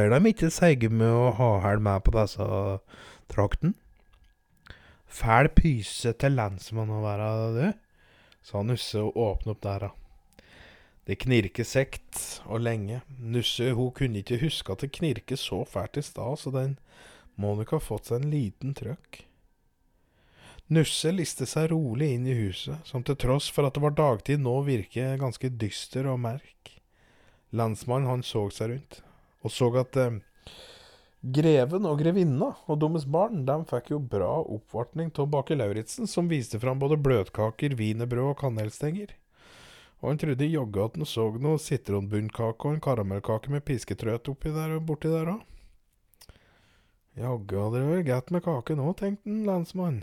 er de ikke seige med å ha hæl med på disse trakten. Fæl pyse til lensmann å være, du, sa Nusse og åpne opp døra. Det knirker sekt og lenge. Nusse hun kunne ikke huske at det knirket så fælt i stad, så den må nok ha fått seg en liten trøkk. Nusse liste seg rolig inn i huset, som til tross for at det var dagtid nå virker ganske dyster og merk. Landsmannen han så seg rundt, og så at eh, greven og grevinna og deres barn de fikk jo bra oppvartning av baker Lauritzen, som viste fram både bløtkaker, wienerbrød og kanelstenger. Og han trodde jaggu at han så noe sitronbunnkake og en karamellkake med pisketrøt oppi der og borti der òg. Jaggu hadde det vært godt med kake nå, tenkte han lensmannen.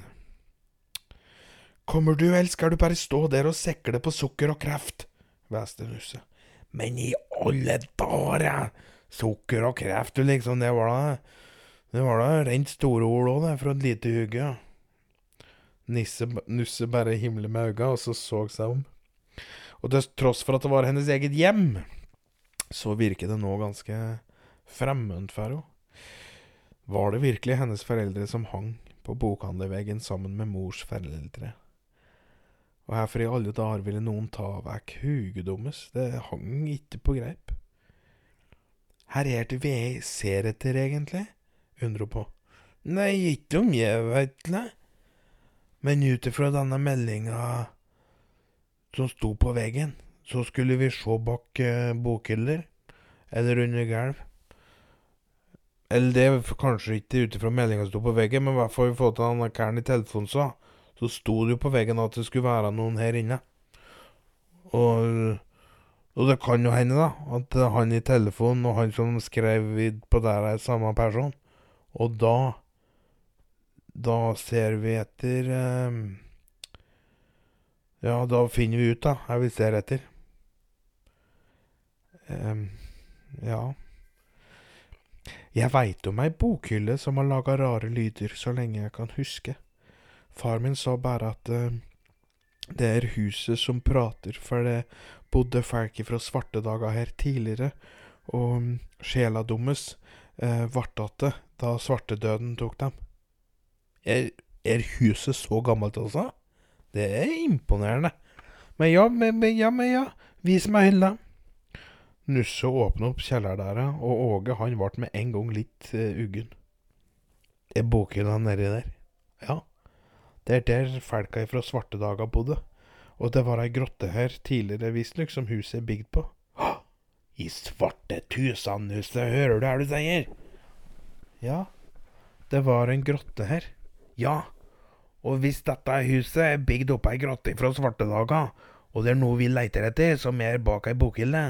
Kommer du, skal du bare stå der og sekle på sukker og kreft? hveste Nusse. Men i alle dager! Sukker og kreft, liksom, det var da Det var da rent store ord òg, fra et lite hugge. Nisse, Nusse bare himler med øynene, og så så seg om. Og til tross for at det var hennes eget hjem, så virker det nå ganske fremmed for henne. Var det virkelig hennes foreldre som hang på bokhandlerveggen sammen med mors foreldre? Og hvorfor i alle dager ville noen ta vekk huget deres? Det hang ikke på greip. Her er det vi ser etter, egentlig? undrer hun på. Nei, ikke om jeg veit det. Men ut ifra denne meldinga som sto på veggen, så skulle vi se bak uh, bokhyller, eller under gulv. Eller det er kanskje ikke ut ifra meldinga som sto på veggen, men i hvert fall i til han karen i telefonen sa så sto det jo på veggen at det skulle være noen her inne. Og, og det kan jo hende, da, at han i telefonen og han som skrev på der, er samme person. Og da Da ser vi etter eh, Ja, da finner vi ut, da, hva vi ser etter. Eh, ja. Jeg veit om ei bokhylle som har laga rare lyder så lenge jeg kan huske. Far min sa bare at uh, det er huset som prater, for det bodde folk fra svartedager her tidligere, og um, sjela deres eh, ble igjen da svartedøden tok dem. Er, er, huset så gammelt, altså? Det er imponerende. Men ja, men, men ja, men ja, vis meg hylla. Nusse åpna opp kjellerdøra, og Åge han ble med en gang litt uh, uggen. Er bokhylla nedi der? Ja. Det er der folka fra svartedaga bodde, og det var ei grotte her tidligere visstnok som huset er bygd på. Hå! I svarte tusenhuset, hører du hva du sier? Ja, det var en grotte her. Ja, og hvis dette huset er bygd opp ei grotte fra svartedaga, og det er noe vi leiter etter, som er bak ei bokhylle,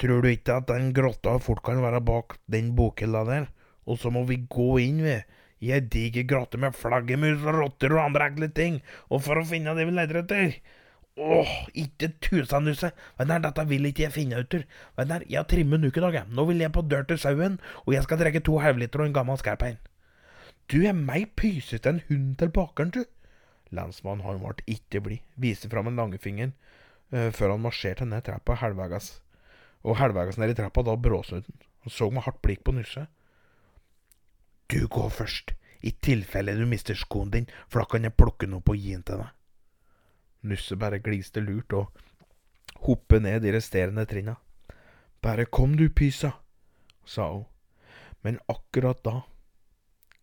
Tror du ikke at den grotta fort kan være bak den bokhylla der? Og så må vi gå inn, vi. I ei diger grotte med flaggermus og rotter og andre ekle ting. Og for å finne det vi leter etter. Åh, ikke tusenhuset. her, dette vil ikke jeg finne ut av. her, jeg har trimmet en uke, dag, jeg. Nå vil jeg på dør til sauen, og jeg skal drikke to halvliter og en gammel skarpein. Du er mer pysete enn hunden til bakeren, du. Lensmannen han ble ikke blid, viste fram en langfinger uh, før han marsjerte ned trappa halvveis. Og halvveis ned i trappa da bråsnudde han. Han så med hardt blikk på Nusse. Du går først, i tilfelle du mister skoen din, for da kan jeg plukke den opp og gi den til deg. Nusse bare gliste lurt og hoppet ned de resterende trinna. Bare kom du, Pysa, sa hun, men akkurat da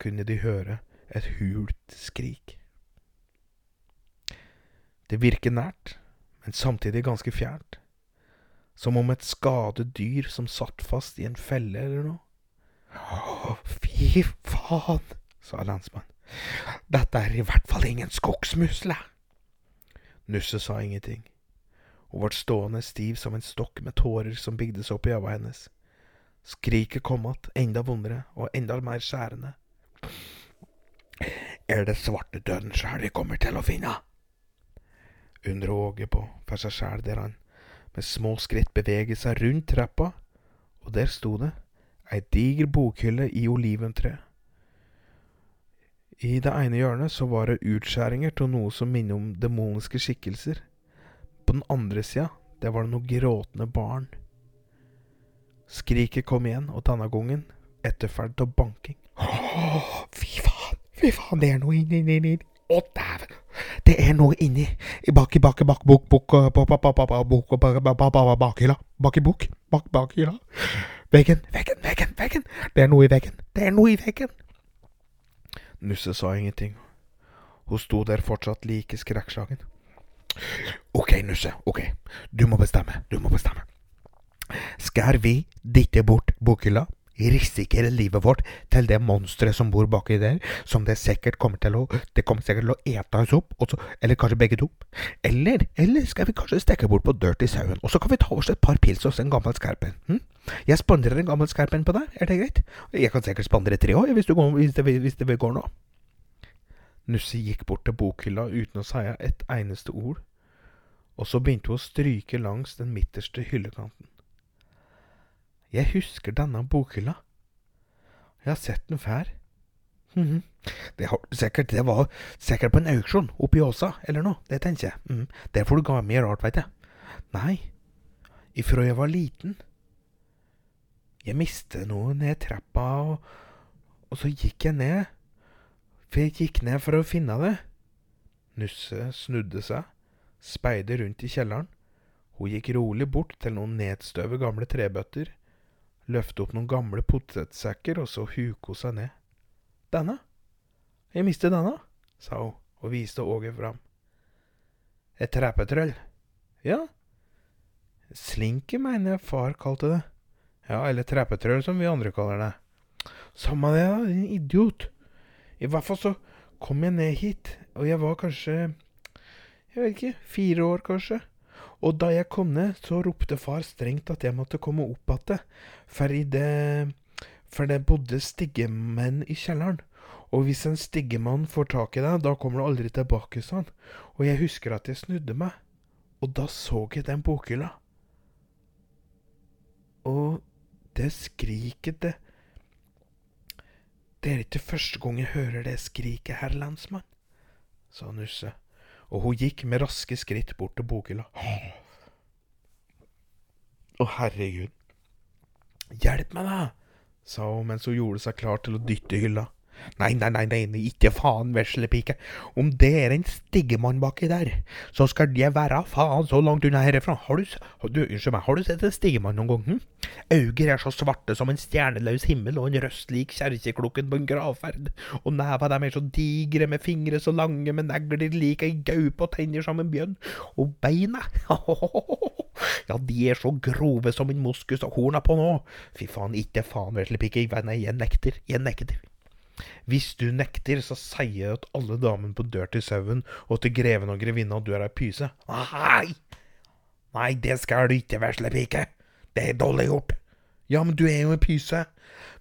kunne de høre et hult skrik. Det virker nært, men samtidig ganske fjernt, som om et skadet dyr som satt fast i en felle eller noe. Fy faen, sa lensmannen. Dette er i hvert fall ingen skogsmusle. Nusse sa ingenting. Hun ble stående stiv som en stokk med tårer som bygde seg opp i øynene hennes. Skriket kom att, enda vondere og enda mer skjærende. Er det svartedauden sjæl vi kommer til å finne? Undrer Åge på for seg sjæl der han med små skritt beveger seg rundt trappa, og der sto det ei diger bokhylle i oliventre. I det ene hjørnet så var det utskjæringer til noe som minner om demoniske skikkelser. På den andre sida, der var det noe gråtende barn. Skriket kom igjen, og denne gangen etterfulgt av banking. Åh, fy faen, fy faen, det er noe inni, inni, inni. Å, dæven! Det er noe inni bak i bak bak bok bok bok bok bok, Bak bok, bok. Bak bakhylla. Veggen, veggen, veggen, veggen. Det er noe i veggen. Det er noe i veggen. Nusse sa ingenting. Hun sto der fortsatt like skrekkslagen. Ok, Nusse, ok. Du må bestemme, du må bestemme. Skal vi dytte bort bokhylla? Risikere livet vårt til det monsteret som bor baki der, som det sikkert kommer til å Det kommer sikkert til å ete oss opp, så, eller kanskje begge to. Eller, eller skal vi kanskje stikke bort på Dirty Sauen, og så kan vi ta oss et par pils hos en gammel skarpen. Hm? Jeg spanderer en gammel skarpen på deg, er det greit? Jeg kan sikkert spandere tre òg, hvis, hvis, hvis det går nå. Nussi gikk bort til bokhylla uten å si et eneste ord, og så begynte hun å stryke langs den midterste hyllekanten. Jeg husker denne bokhylla. Jeg har sett den før. Mm det, sikkert, det var sikkert på en auksjon oppe i Åsa, eller noe, det tenker jeg. Mm. Der får du ga mye rart, veit jeg. Nei, ifra jeg var liten. Jeg mistet noe ned trappa, og, og så gikk jeg ned. For jeg gikk ned for å finne det. Nusse snudde seg, speidet rundt i kjelleren. Hun gikk rolig bort til noen nedstøve gamle trebøtter løfte opp noen gamle potetsekker, og så huke hun seg ned. Denne? Jeg mistet denne, sa hun og viste Åge fram. Et trappetrøll? Ja. Slinke, mener jeg far kalte det. Ja, eller trappetrøll, som vi andre kaller det. Samme det, da, din idiot. I hvert fall så kom jeg ned hit, og jeg var kanskje Jeg vet ikke, fire år, kanskje. Og da jeg kom ned, så ropte far strengt at jeg måtte komme opp igjen, for det For det bodde stiggemenn i kjelleren. Og hvis en stiggemann får tak i deg, da kommer du aldri tilbake, sa han. Og jeg husker at jeg snudde meg, og da så jeg den bokhylla. Og det skriket, det Det er ikke første gang jeg hører det skriket, herr landsmann, sa Nusse og hun gikk med raske skritt bort til bokhylla. Å, herregud. Hjelp meg, da, sa hun mens hun gjorde seg klar til å dytte hylla. Nei, nei, nei, nei, ikke faen, veslepike. Om det er en stigemann baki der, så skal jeg være faen så langt unna herifra. Har du, du Unnskyld meg, har du sett en stigemann noen gang? Hm? Auger er så svarte som en stjerneløs himmel, og en røst lik kjerkeklokken på en gravferd. Og neva dem er så digre, med fingre så lange, med negler lik ei gaupe og tenner som en bjørn. Og beina, ja, de er så grove som en moskus og horna på nå. Fy faen, ikke faen, veslepike. Nei, jeg nekter. Jeg nekter. Hvis du nekter, så sier jeg at alle damene på dør til sauen og til greven og grevinna du er ei pyse. Nei! Nei, det skal du ikke, vesle pike. Det er dårlig gjort. Ja, men du er jo ei pyse.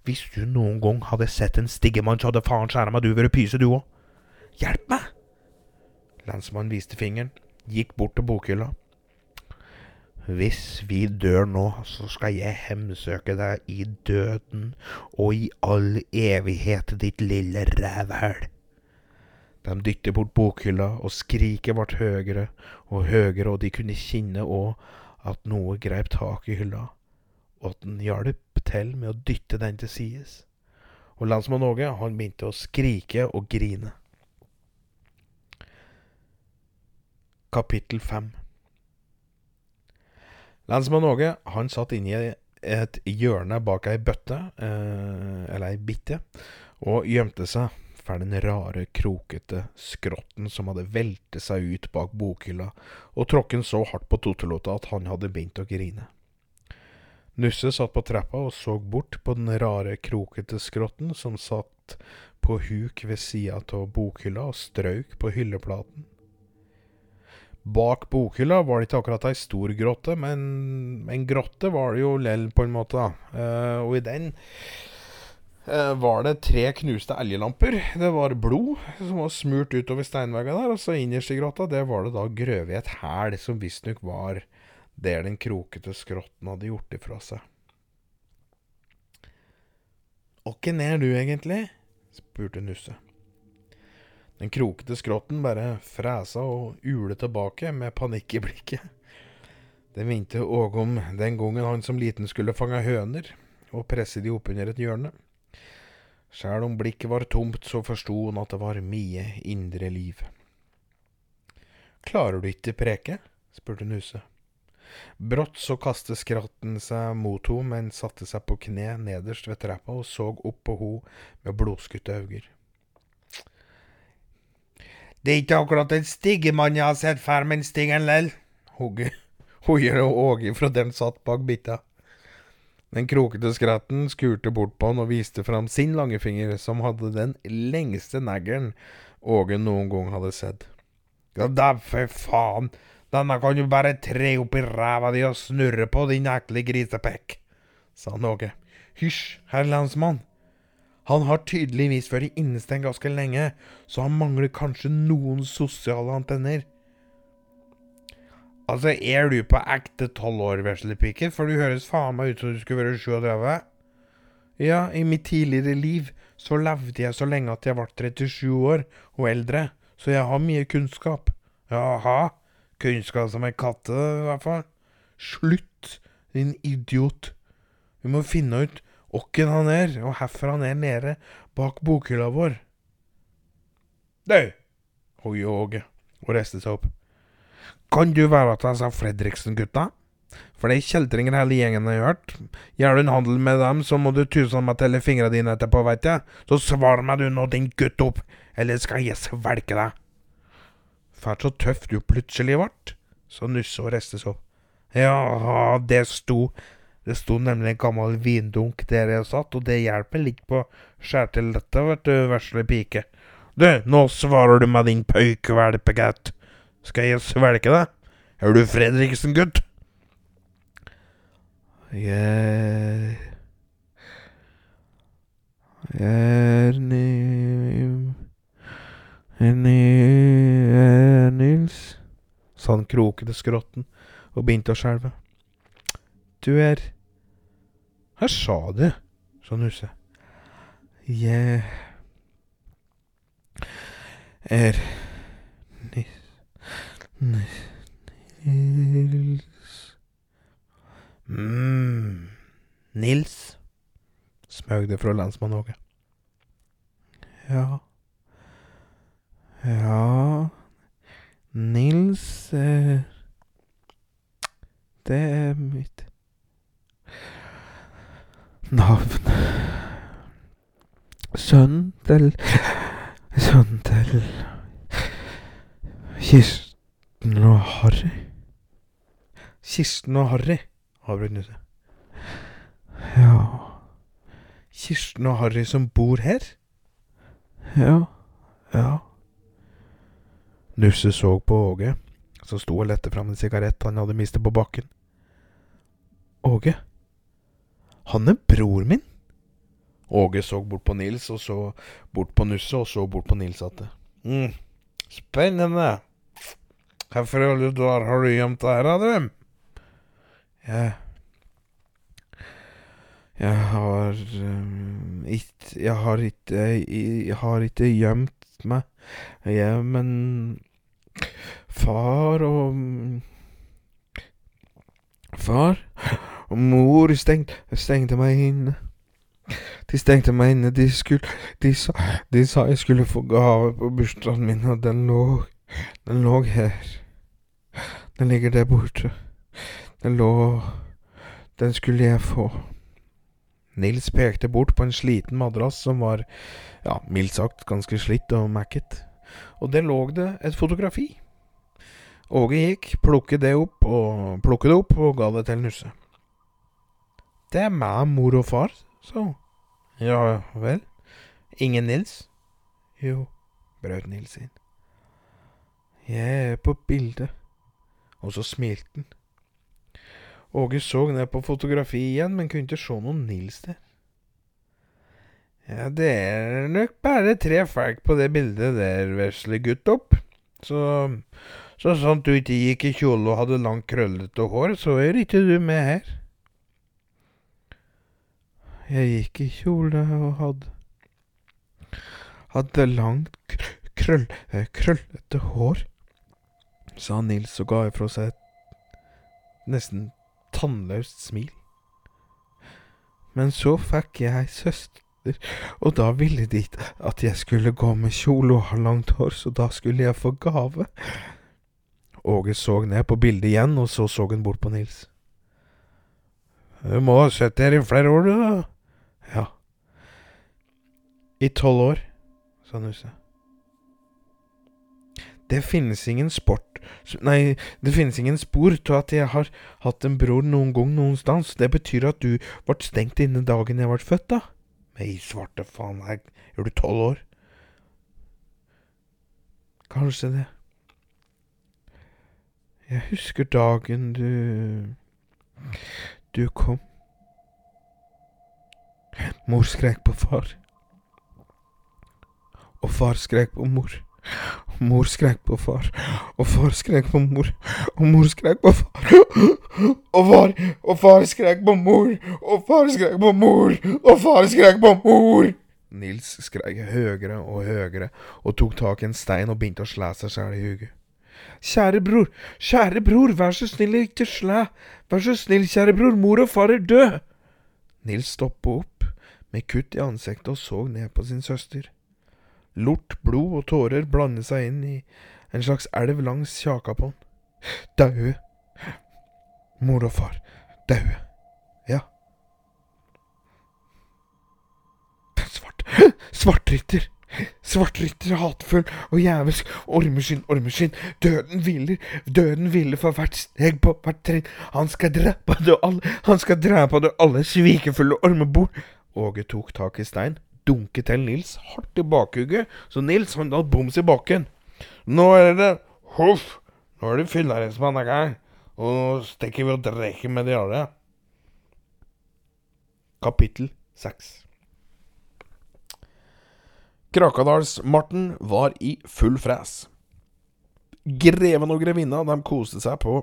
Hvis du noen gang hadde sett en stiggemann, så hadde faen skjæra meg du vært pyse, du òg. Hjelp meg! Lensmannen viste fingeren, gikk bort til bokhylla. Hvis vi dør nå, så skal jeg hemsøke deg i døden og i all evighet, ditt lille rævhæl. De dytter bort bokhylla, og skriket ble høyere og høyere, og de kunne kjenne òg at noe greip tak i hylla, og at den hjalp til med å dytte den til sides. Og landsmann Åge, han begynte å skrike og grine. Kapittel fem Lensmann Åge han satt inne i et hjørne bak ei bøtte, eh, eller ei bitte, og gjemte seg for den rare, krokete skrotten som hadde veltet seg ut bak bokhylla og tråkken så hardt på totelota at han hadde begynt å grine. Nusse satt på trappa og så bort på den rare, krokete skrotten som satt på huk ved sida av bokhylla og strøk på hylleplaten. Bak bokhylla var det ikke akkurat ei stor grotte, men en grotte var det jo lell, på en måte. Eh, og i den uh, var det tre knuste elgelamper. Det var blod som var smurt utover steinveggene der. Og så innerst i grotta det var det da grøvet et hæl som visstnok var der den krokete skrotten hadde gjort ifra seg. Åkken er du egentlig? spurte Nusse. Den krokete skrotten bare fresa og ule tilbake med panikk i blikket. Det minte Åge om den gangen han som liten skulle fange høner og presse de oppunder et hjørne. Sjæl om blikket var tomt, så forsto han at det var mye indre liv. Klarer du ikke preke? spurte Nuse. Brått så kastet skratten seg mot henne, men satte seg på kne nederst ved trappa og så opp på henne med blodskutte øyne. Det er ikke akkurat en stigemann jeg har sett før, men stigen lell. Hoier Åge fra den satt bak bitta. Den krokete skretten skurte bort på han og viste fram sin langefinger, som hadde den lengste neglen Åge noen gang hadde sett. Ja da, for faen, denne kan du bare tre opp i ræva di og snurre på, din ekle grisepekk, sa Åge. Hysj, herr lensmann, han har tydeligvis vært innestengt ganske lenge, så han mangler kanskje noen sosiale antenner. Altså, er du på ekte tolv år, veslepike? For du høres faen meg ut som du skulle være 37. Ja, i mitt tidligere liv så levde jeg så lenge at jeg ble 37 år og eldre, så jeg har mye kunnskap. Jaha, kunnskap som en katte, i hvert fall. Slutt, din idiot. Vi må finne ut åkken han er, og herfra han er nede bak bokhylla vår. Du, hoi Åge og reiste seg opp. Kan du være at jeg sa Fredriksen-gutta? For det er kjeltringer hele gjengen har hørt. Gjør du en handel med dem, så må du tusen meg telle fingrene dine etterpå, veit jeg. Så svar meg du nå, din gutt opp, eller skal jeg svelge deg. Fælt så tøff du plutselig vart, sa Nusse og reiste seg opp. Ja, det sto det sto nemlig en gammel vindunk der jeg satt, og det hjelper litt på skjærtelettet, vet du, vesle pike. Du, nå svarer du med din pøykvalpegutt. Skal jeg svelge deg? Er du Fredriksen, gutt? Jeg Jeg er ny... Er Nils, sa han krokete skrotten og begynte å skjelve. Du er Hva sa du? sa Nusse. Jeg er. Nis... Nils mm. Nils, smøg det fra lensmann Åge. Ja Ja Nils er Det er mitt navn. Sønnen til Sønnen til Kirsten og Harry. Kirsten og Harry, avbrøt Nusse. Ja Kirsten og Harry som bor her? Ja. Ja. Nusse så på Åge, som sto og lette fram en sigarett han hadde mistet på bakken. Åge? Han er bror min. Åge så bort på Nils, og så bort på Nusse, og så bort på Nils igjen. Mm. Spennende. Hvorfor i alle dager har du gjemt det her, Adrem? Jeg Jeg har um, ikke Jeg har ikke Jeg, har ikke gjemt meg. Jeg, men Far og Far og mor stengte, stengte meg inne. De stengte meg inne. De skulle De sa, de sa jeg skulle få gave på bursdagen min, og den lå Den lå her. Den ligger der borte. Den lå Den skulle jeg få. Nils pekte bort på en sliten madrass som var, ja, mildt sagt ganske slitt og mekket, og der lå det et fotografi. Åge gikk, plukket det opp og plukket det opp og ga det til Nusse. Det er meg, mor og far, hun. Ja vel. Ingen Nils? Jo, brøt Nils inn. Jeg er på bildet. Og så smilte han. Åge så ned på fotografiet igjen, men kunne ikke se noen Nils der. Ja, det er nok bare tre folk på det bildet der, vesle gutt opp. Så, så sant du ikke gikk i kjole og hadde langt, krøllete hår, så er ikke du med her. Jeg gikk i kjole og hadde Hadde langt, krøll, eh, krøllete hår, sa Nils og ga ifra seg et nesten tannløst smil. Men så fikk jeg søster, og da ville de at jeg skulle gå med kjole og ha langt hår, så da skulle jeg få gave. Åge så ned på bildet igjen, og så så hun bort på Nils. Du må ha sett her i flere år, du, da. Ja. I tolv år, sa Nusse. Det finnes ingen sport Nei, det finnes ingen spor til at jeg har hatt en bror noen gang noenstans. Det betyr at du ble stengt inne dagen jeg ble født, da. Men i svarte faen, jeg er du tolv år? Kanskje det. Jeg husker dagen du Du kom. Mor skrek på far. Og far skrek på mor. Og Mor skrek på far, og far skrek på mor, og mor skrek på far. Og far, og far skrek på mor, og far skrek på mor, og far skrek på mor. Nils skrek høyere og høyere og tok tak i en stein og begynte å slå seg sjæl i huget. Kjære bror, kjære bror, vær så snill ikke slå. Vær så snill, kjære bror, mor og far er død. Nils stoppa opp med kutt i ansiktet og så ned på sin søster. Lort, blod og tårer blandet seg inn i en slags elv langs kjaka på han. Daue. Mor og far. Daue. Ja. Svart. Svartrytter. Svartrytter, hatefull og jævelsk. Ormeskinn, ormeskinn. Døden hviler. Døden hviler for hvert steg på hvert trinn. Han skal drepe det alle. Han skal drepe det alle svikefulle ormebor. Åge tok tak i stein dunket til Nils hardt i bakhugget, så Nils han datt boms i bakken. Nå er det Huff! Nå er det fyllearrestmann her, og nå stikker vi og drikker med de alle. Kapittel seks Krakadals-Marten var i full fres. Greven og grevinna de koste seg på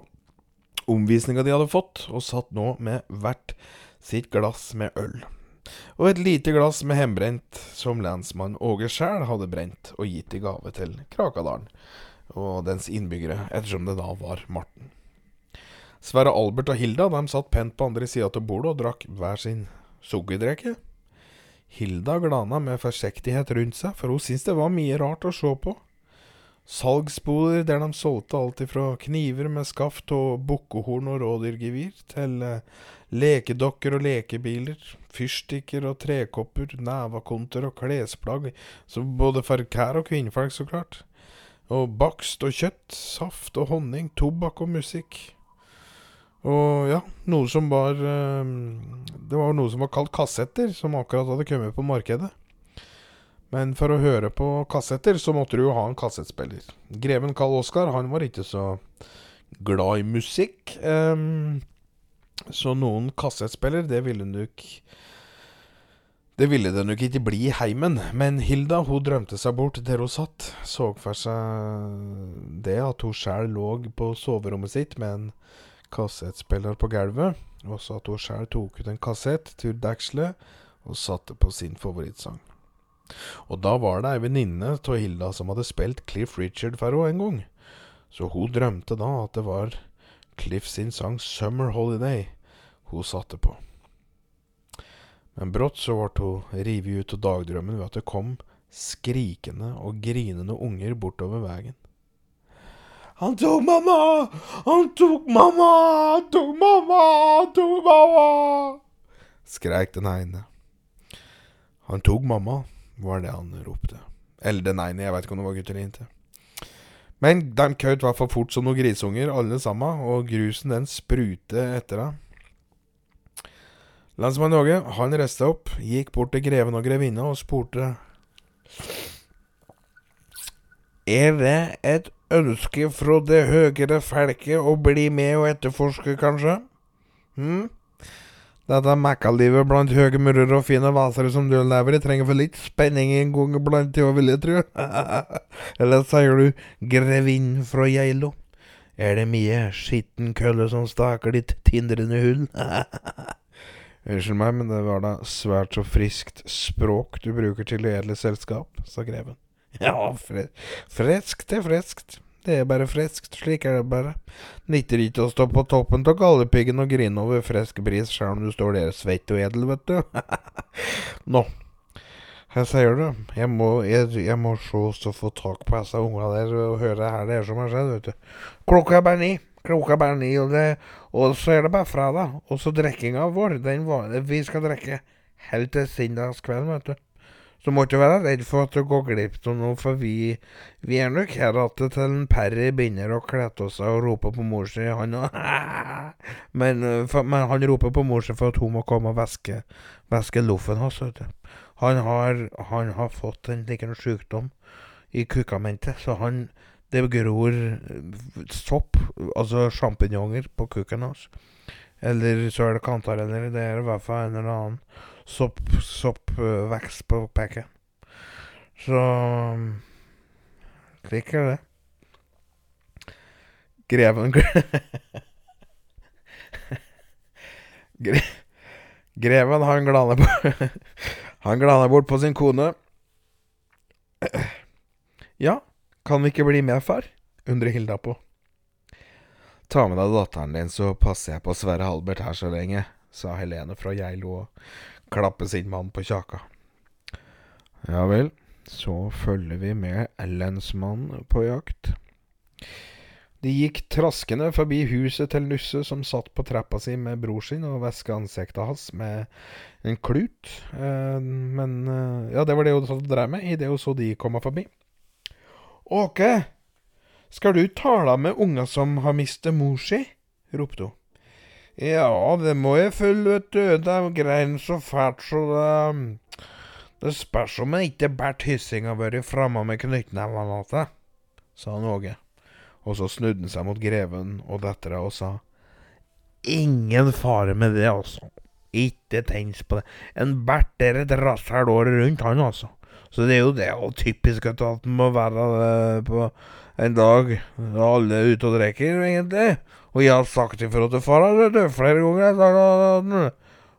omvisninga de hadde fått, og satt nå med hvert sitt glass med øl og et lite glass med hjemmebrent som lensmann Åge sjæl hadde brent og gitt i gave til Krakadalen og dens innbyggere, ettersom det da var Marten. Sverre Albert og Hilda de satt pent på andre sida av bordet og drakk hver sin sukkerdrikke. Hilda glana med forsiktighet rundt seg, for hun syntes det var mye rart å se på. Salgsboder der de solgte alt ifra kniver med skaft og bukkehorn og rådyrgevir, til eh, lekedokker og lekebiler, fyrstikker og trekopper, nevekonter og klesplagg, både for kær og kvinnfolk, så klart. Og bakst og kjøtt, saft og honning, tobakk og musikk. Og ja, noe som var eh, Det var noe som var kalt kassetter, som akkurat hadde kommet på markedet. Men for å høre på kassetter, så måtte du jo ha en kassettspiller. Greven Karl Oskar, han var ikke så glad i musikk. Um, Så noen kassettspiller, det ville nok Det ville det nok ikke bli i heimen, men Hilda hun drømte seg bort der hun satt. Så for seg det at hun sjæl lå på soverommet sitt med en kassettspiller på gulvet, og så at hun sjæl tok ut en kassett til dekselet og satte på sin favorittsang. Og da var det ei venninne av Hilda som hadde spilt Cliff Richard for henne en gang. Så hun drømte da at det var Cliff sin sang 'Summer Holiday' hun satte på. Men brått så ble hun revet ut av dagdrømmen ved at det kom skrikende og grinende unger bortover veien. Han tok mamma! Han tok mamma! Han tok mamma! Han tok mamma! skreik den ene. Han tok mamma, var det han ropte. Eller den ene, jeg veit ikke om det var gutt eller jente. Men de i hvert fall fort som noen grisunger, alle sammen, og grusen den sprutet etter dem. Lensmann Åge, han reiste opp, gikk bort til greven og grevinna og spurte Er det et ønske fra det høyere felket å bli med og etterforske, kanskje? Hm? Dette mekkalivet blant høye murer og fine vasere som du lever i, trenger for litt spenning en gang iblant, det vil jeg tru. Eller sier du grevinnen fra Geilo? Er det mye skitten kølle som staker ditt tindrende hull? Unnskyld meg, men det var da svært så friskt språk du bruker til edle selskap, sa greven. Ja, fre freskt er freskt. Det er bare friskt, slik er det bare. Nytter ikke å stå på toppen av gallepiggen og grine over frisk bris sjøl om du står der svett og edel, vet du. Nå, hva sier du? jeg må, jeg, jeg må se så få tak på disse unga der og høre her det er som har skjedd, vet du. Klokka er bare ni. Klokka er bare ni, og, det, og så er det bare fredag. Og så drikkinga vår, den var, vi skal drikke helt til søndagskvelden, vet du. Så må ikke være redd for at du går glipp av noe, for vi, vi er nok her igjen til en Perry begynner å klette seg og rope på mor si, han. Men, eh, men han roper på mor si for at hun må komme og væske, væske loffen hans, vet du. Han har, han har fått en liten sykdom i kukamentet, så han det gror eh, sopp, altså sjampinjonger, på kukken hans. Eller så er det kantareller. Det er i hvert fall en eller annen sopp, soppvekst på peken. Så slik er det. Greven Gre Greven, han glaner bort Han glaner bort på sin kone. Ja, kan vi ikke bli med, far? undrer Hilda på. Ta med deg datteren din, så passer jeg på Sverre Halbert her så lenge, sa Helene fra Geilo og klappet sin mann på kjaka. Ja vel, så følger vi med lensmannen på jakt. De gikk traskende forbi huset til Nusse, som satt på trappa si med bror sin og væska ansiktet hans med en klut. Eh, men eh, ja, det var det hun drev med idet hun så de komme forbi. Åke, skal du tale med unger som har mistet mor si? ropte hun. Ja, det må jeg følge, vet du. De grein så fælt så det Det spørs om jeg ikke Bert Hyssing har vært framme med knyttnevene igjen, sa han Åge. Og så snudde han seg mot greven og dattera og sa Ingen fare med det, altså. Ikke tenk på det. En Bert er et rasshæl året rundt, han, altså. Så det er jo det og typisk at han må være det på en dag da alle er ute og drikker, egentlig. Og jeg har sagt ifra til far flere ganger.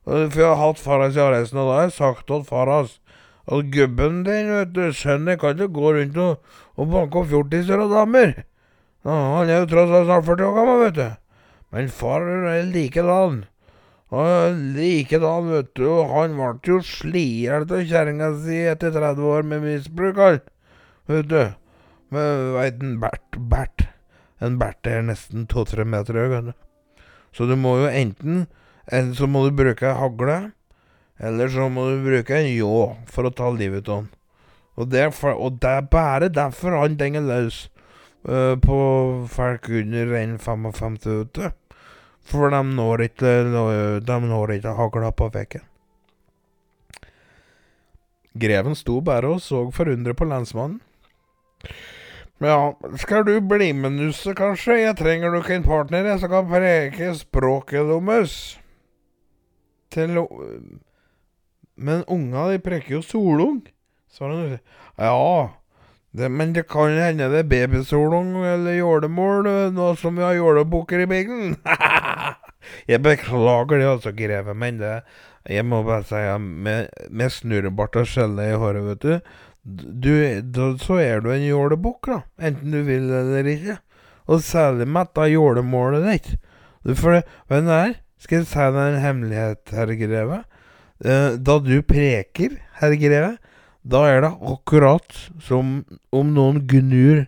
For jeg har hatt far hans i arresten, og da har jeg sagt til far hans at gubben din, vet du, sønnen kan ikke gå rundt og, og banke opp fjortiser og damer. Han er jo tross alt snart 40 år gammel, vet du. Men far er likedan. Og likedan, vet du. Han ble jo slihjel av kjerringa si etter 30 år med misbruk, han. Vet du. Men veit en Bert Bert En Bert er nesten to-tre meter høy, vet du. Så du må jo enten Enten så må du bruke hagle, eller så må du bruke en ljå for å ta livet av han. Og det, er bare derfor han denger løs uh, på folk under 1,55 ute. For de når ikke, de når ikke hagla på veggen. Greven sto bare og så forundret på lensmannen. Ja, skal du bli med, Nusse, kanskje? Jeg trenger nok en partner som kan preke språket deres. til å- Men unga de preker jo solung, sa han. Ja, det, men det kan hende det er babysolung eller jålemål, eh, nå som vi har jålebukker i bilen. jeg beklager det altså, greve, men det Jeg må bare si, ja, med, med snurrebart og skjelle i håret, vet du, du da, så er du en jålebukk, da. Enten du vil eller ikke. Og særlig med dette jålemålet ditt. Du, For er det? hva, skal jeg si deg en hemmelighet, herr greve? Eh, da du preker, herr greve, da er det akkurat som om noen gnur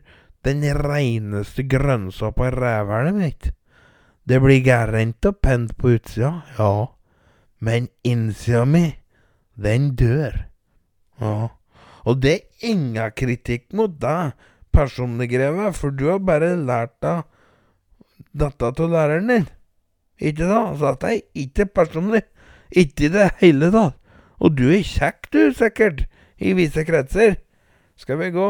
den reineste grønnsa på rævhælet mitt. Det blir gærent og pent på utsida, ja, men innsida mi, den dør. Ja. Og det er ingen kritikk mot deg, personlig greve, for du har bare lært deg dette av læreren din. Ikke da? Så dette er ikke personlig. Ikke i det hele tatt. Og du er kjekk, du, sikkert. I visse kretser. Skal vi gå?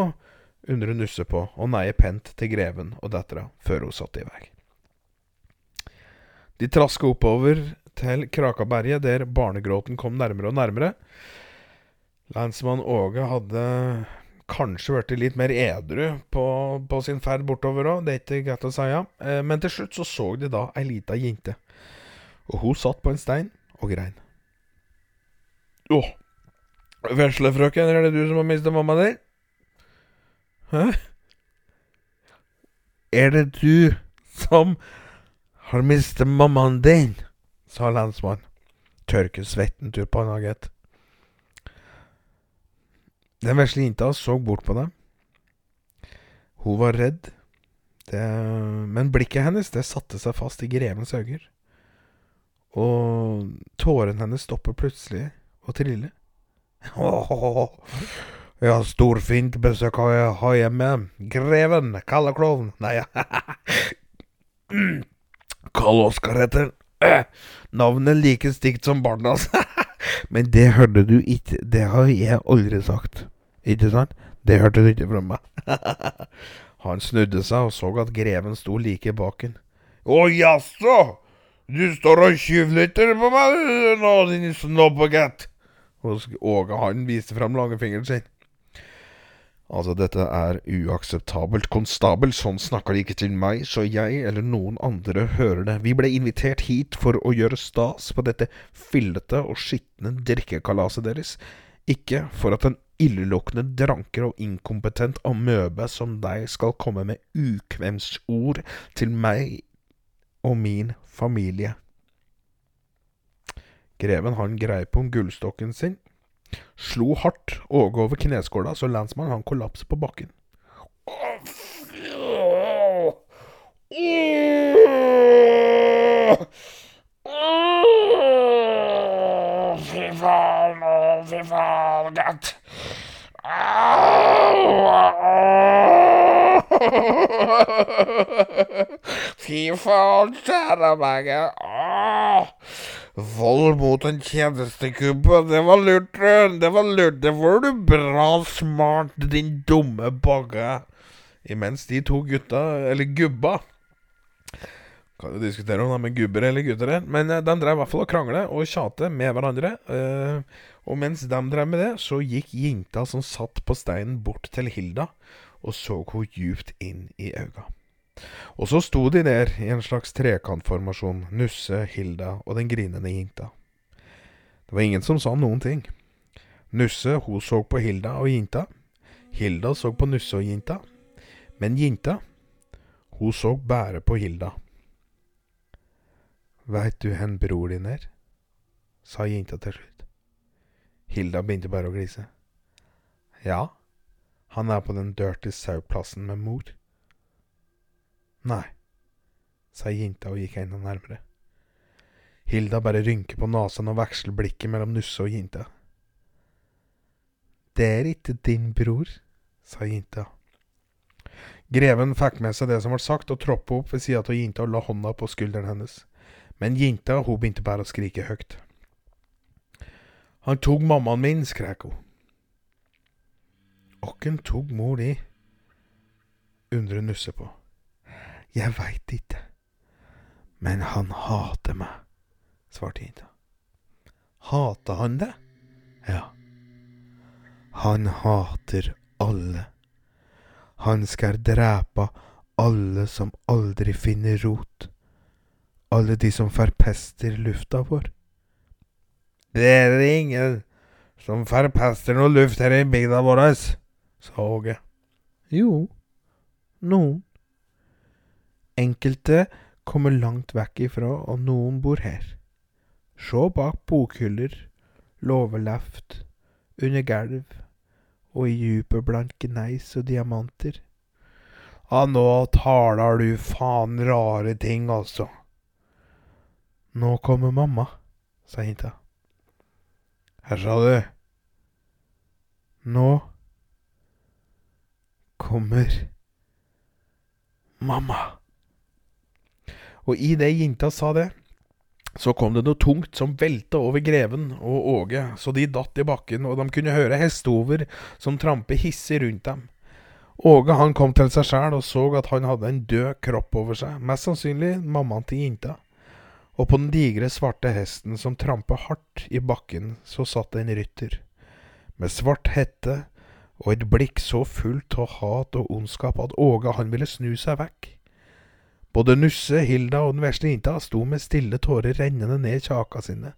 Undre nusse på og neie pent til greven og dattera før hun satte i vei. De traska oppover til Krakaberget, der barnegråten kom nærmere og nærmere. Lensmann Åge hadde kanskje blitt litt mer edru på, på sin ferd bortover òg, det er ikke greit å si. ja. Eh, Men til slutt så så de da ei lita jente. Og hun satt på en stein og grein. Å, veslefrøken, er det du som har mista mamma di? Hæ? Er det du som har mistet mammaen din? sa lensmannen. Tørke svetten tur på panna, gitt. Den vesle jenta så bort på dem. Hun var redd, det, men blikket hennes det satte seg fast i grevens øyne. Og tårene hennes stopper plutselig å trille. Ja, storfint besøk har jeg har hjemme. Greven, Kalle Klovn Nei, Karl Oskar heter. Navnet like stygt som barnas. Men det hørte du ikke. Det har jeg aldri sagt. Ikke sant? Det hørte du ikke fra meg. Han snudde seg og så at greven sto like bak ham. Å jaså! Du står og tjuvlytter på meg nå, din snobbegutt! Og Åge han viste fram langfingeren sin. Altså, dette er uakseptabelt. Konstabel, sånn snakker de ikke til meg, så jeg eller noen andre hører det. Vi ble invitert hit for å gjøre stas på dette fillete og skitne drikkekalaset deres. Ikke for at en illeluktende dranker og inkompetent amøbe som deg skal komme med ukvemsord til meg og min familie. Greven han greip om gullstokken sin, slo hardt Åge over kneskåla, så lensmannen han kollapset på bakken. Fy faen, å, fy faen, gatt. Fy faen, kjære meg. Vold mot en tjenestekubbe, det var lurt. Det var lurt. Det var du bra smart, din dumme bagge. Imens de to gutta, eller gubba Kan jo diskutere om de er gubber eller gutter men eh, de drev i hvert fall og krangle og tjate med hverandre. eh, og mens de drev med det, så gikk jenta som satt på steinen, bort til Hilda og så henne djupt inn i øynene. Og så sto de der i en slags trekantformasjon, Nusse, Hilda og den grinende jinta. Det var ingen som sa noen ting. Nusse, hun så på Hilda og jinta. Hilda så på Nusse og jinta. Men jinta, hun så bare på Hilda. Veit du hen bror din er? sa jenta til slutt. Hilda begynte bare å glise. Ja, han er på den dirty sau-plassen med mor. Nei, sa jenta og gikk enda nærmere. Hilda bare rynker på nesen og veksler blikket mellom Nusse og jenta. Det er ikke din bror, sa jenta. Greven fikk med seg det som ble sagt, og troppa opp ved sida av jenta og la hånda på skulderen hennes. Men jenta hun begynte bare å skrike høyt. Han tok mammaen min, skrek hun. Åkken tok mor di? undrer Nusse på. Jeg veit ikke, men han hater meg, svarte jenta. Hater han det? Ja. Han hater alle. Han skal drepe alle som aldri finner rot. Alle de som forpester lufta vår. Det er ingen som forpester noe luft her i bygda vår, sa Åge. Jo, noen. Enkelte kommer langt vekk ifra, og noen bor her. Se bak bokhyller, låveleft, under gulv og i djupet blant gneis og diamanter. Ja, nå taler du faen rare ting, altså. Nå kommer mamma, sa jenta. Her sa du. Nå kommer mamma. Og i det jenta sa det, så kom det noe tungt som velta over greven og Åge, så de datt i bakken, og de kunne høre hestehover som trampet hissig rundt dem. Åge han kom til seg sjæl og så at han hadde en død kropp over seg, mest sannsynlig mammaen til jenta. Og på den digre, svarte hesten som trampet hardt i bakken, så satt en rytter. Med svart hette og et blikk så fullt av hat og ondskap at Åge han ville snu seg vekk. Både Nusse, Hilda og den vesle jenta sto med stille tårer rennende ned kjaka sine,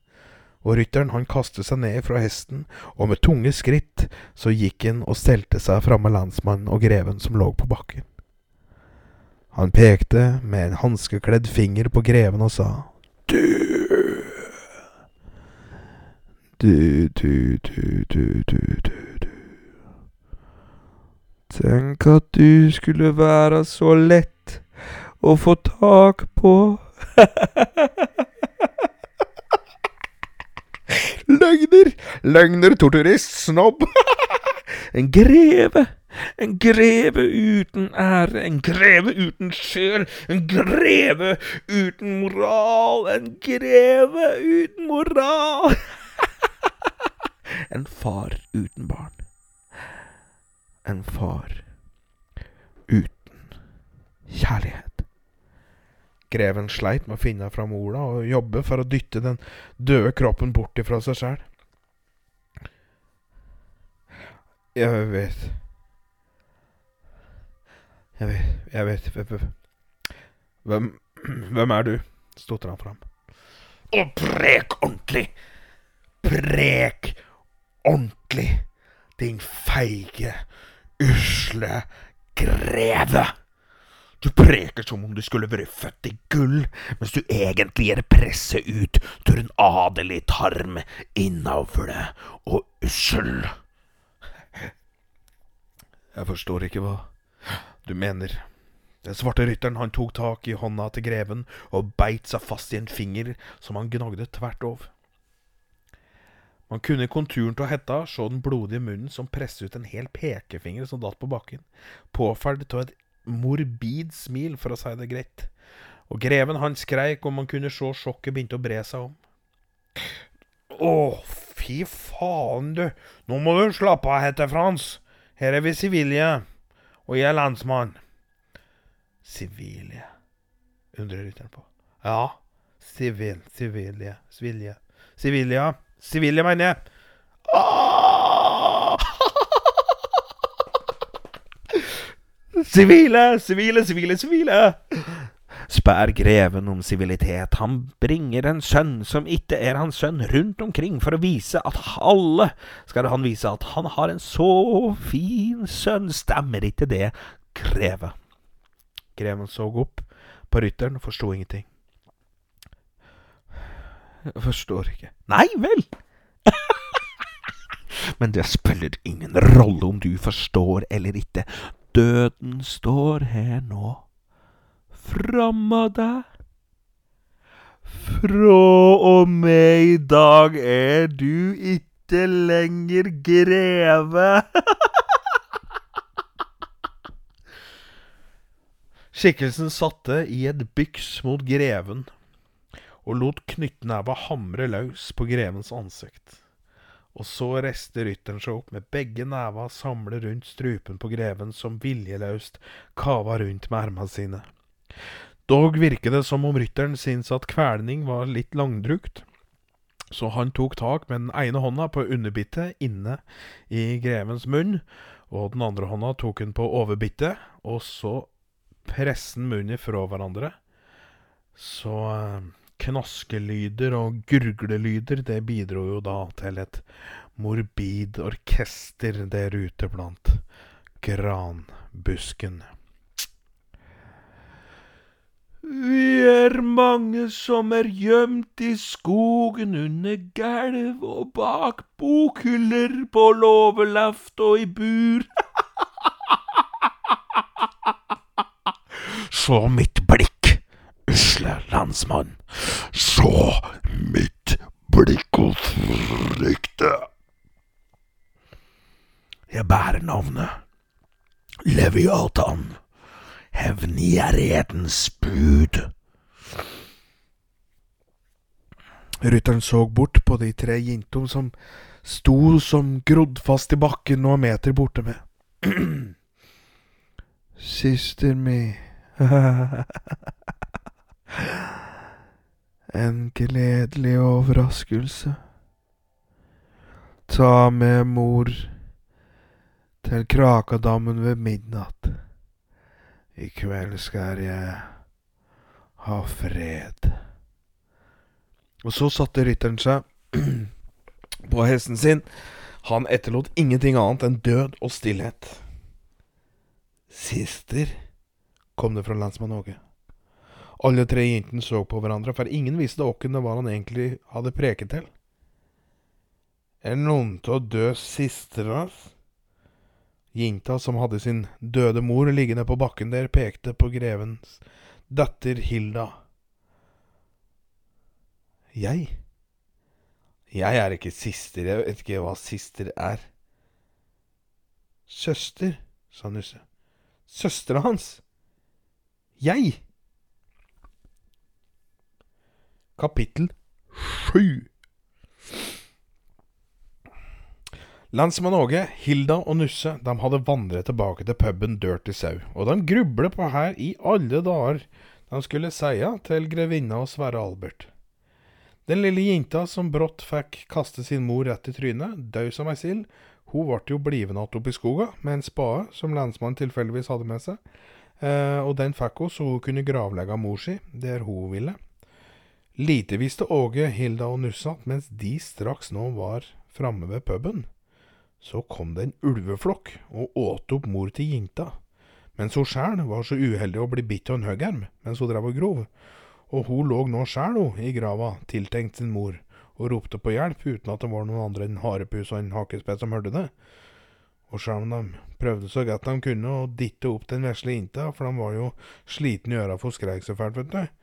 og rytteren han kastet seg ned fra hesten, og med tunge skritt så gikk han og stelte seg framme landsmannen og greven som lå på bakken. Han pekte med en hanskekledd finger på greven og sa Du Du, du, du, du, du, du, du. Tenk at du skulle være så lett å få tak på. Løgner! Løgner, torturist, snobb. en greve. En greve uten ære, en greve uten sjel, en greve uten moral, en greve uten moral. en far uten barn. En far uten kjærlighet. Greven sleit med å finne fram orda og jobbe for å dytte den døde kroppen bort ifra seg sjæl. Jeg vet Jeg vet Jeg vet Hvem Hvem er du? stotrer han fram. Og prek ordentlig! Prek ordentlig, din feige, usle greve! Du preker som om du skulle vært født i gull, mens du egentlig er presset ut til en adelig tarm innavle og ussel. Jeg forstår ikke hva du mener. Den svarte rytteren han tok tak i hånda til greven og beit seg fast i en finger som han gnagde tvert over. Man kunne i konturen av hetta se den blodige munnen som presset ut en hel pekefinger som datt på bakken, påferd av et morbid smil, for å si det greit. Og greven han skreik om han kunne se sjokket begynte å bre seg om. Å, fy faen, du. Nå må du slappe av, heter Frans. Her er vi sivile, og jeg er landsmann. Sivile, undrer rytteren på. Ja, sivil, sivilje, sivilje. ja, Sivile, mener jeg. Ah! Sivile, sivile, sivile, sivile. Spør greven om sivilitet. Han bringer en sønn som ikke er hans sønn, rundt omkring for å vise at alle skal han vise at han har en så fin sønn. Stemmer ikke det, greve? Greven så opp på rytteren og forsto ingenting. Jeg forstår ikke. Nei vel! Men det spiller ingen rolle om du forstår eller ikke. Døden står her nå, framme deg. Fra og med i dag er du ikke lenger greve. Skikkelsen satte i et byks mot greven og lot knyttneva hamre løs på grevens ansikt. Og så reiste rytteren seg opp med begge neva samlet rundt strupen på greven, som viljeløst kava rundt med armene sine. Dog virket det som om rytteren syntes at kvelning var litt langdrukt. Så han tok tak med den ene hånda på underbittet inne i grevens munn, og den andre hånda tok han på overbittet, og så presset han munnen fra hverandre. Så eh, knaskelyder og gurglelyder, det bidro jo da til et morbid orkester der ute blant granbusken. Vi er mange som er gjemt i skogen under gelv og bak bokhyller på låvelaft og i bur. Så mitt landsmann. så mitt blikk og frykte. Jeg bærer navnet Leviatan, hevngjerrighetens bud. Rytteren så bort på de tre jintom som sto som grodd fast i bakken noen meter borte med. Sister mi En gledelig overraskelse. Ta med mor til Krakadammen ved midnatt. I kveld skal jeg ha fred. Og så satte rytteren seg på hesten sin. Han etterlot ingenting annet enn død og stillhet. Sister, kom det fra lensmann Åge. Alle tre jentene så på hverandre, for ingen visste hvem det var han egentlig hadde preket til. Er noen til å dø hans? Jenta som hadde sin døde mor liggende på bakken der, pekte på grevens datter Hilda. Jeg? Jeg er ikke sister, jeg vet ikke hva sister er. Søster, sa Nusse. Søstera hans? Jeg? Kapittel sju. Landsmann Åge, Hilda og Nusse de hadde vandret tilbake til puben Dirty Sau, og de grublet på her i alle dager de skulle seia til grevinna og Sverre Albert. Den lille jenta som brått fikk kaste sin mor rett i trynet, død som ei sild, hun ble jo blivende igjen oppe i skoga med en spade som lensmannen tilfeldigvis hadde med seg, eh, og den fikk hun så hun kunne gravlegge mor si der hun ville. Lite visste Åge, Hilda og Nussa at mens de straks nå var framme ved puben, så kom det en ulveflokk og åt opp mor til jenta, mens hun sjæl var så uheldig å bli bitt av en høggerm mens hun drev og grov, og hun lå nå sjæl i grava, tiltenkt sin mor, og ropte på hjelp uten at det var noen andre enn Harepus og en hakespett som hørte det. Og sjøl om de prøvde så godt de kunne å ditte opp den vesle jenta, for de var jo slitne i øra for skreik så fælt, vet du,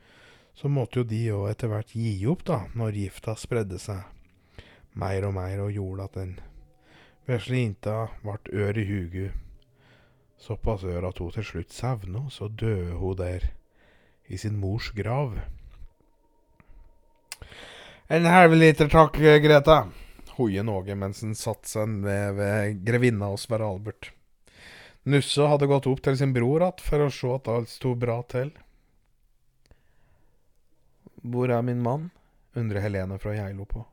så måtte jo de òg etter hvert gi opp, da, når gifta spredde seg mer og mer og gjorde at den vesle jenta ble ør i hugu. Såpass ør at hun til slutt sevna, så døde hun der i sin mors grav. En halv liter takk, Greta, hoiet Någe mens han satte seg ned ved grevinna hos Sverre Albert. Nusse hadde gått opp til sin bror att for å se at alt sto bra til. Hvor er min mann? undrer Helene fra Geilo på.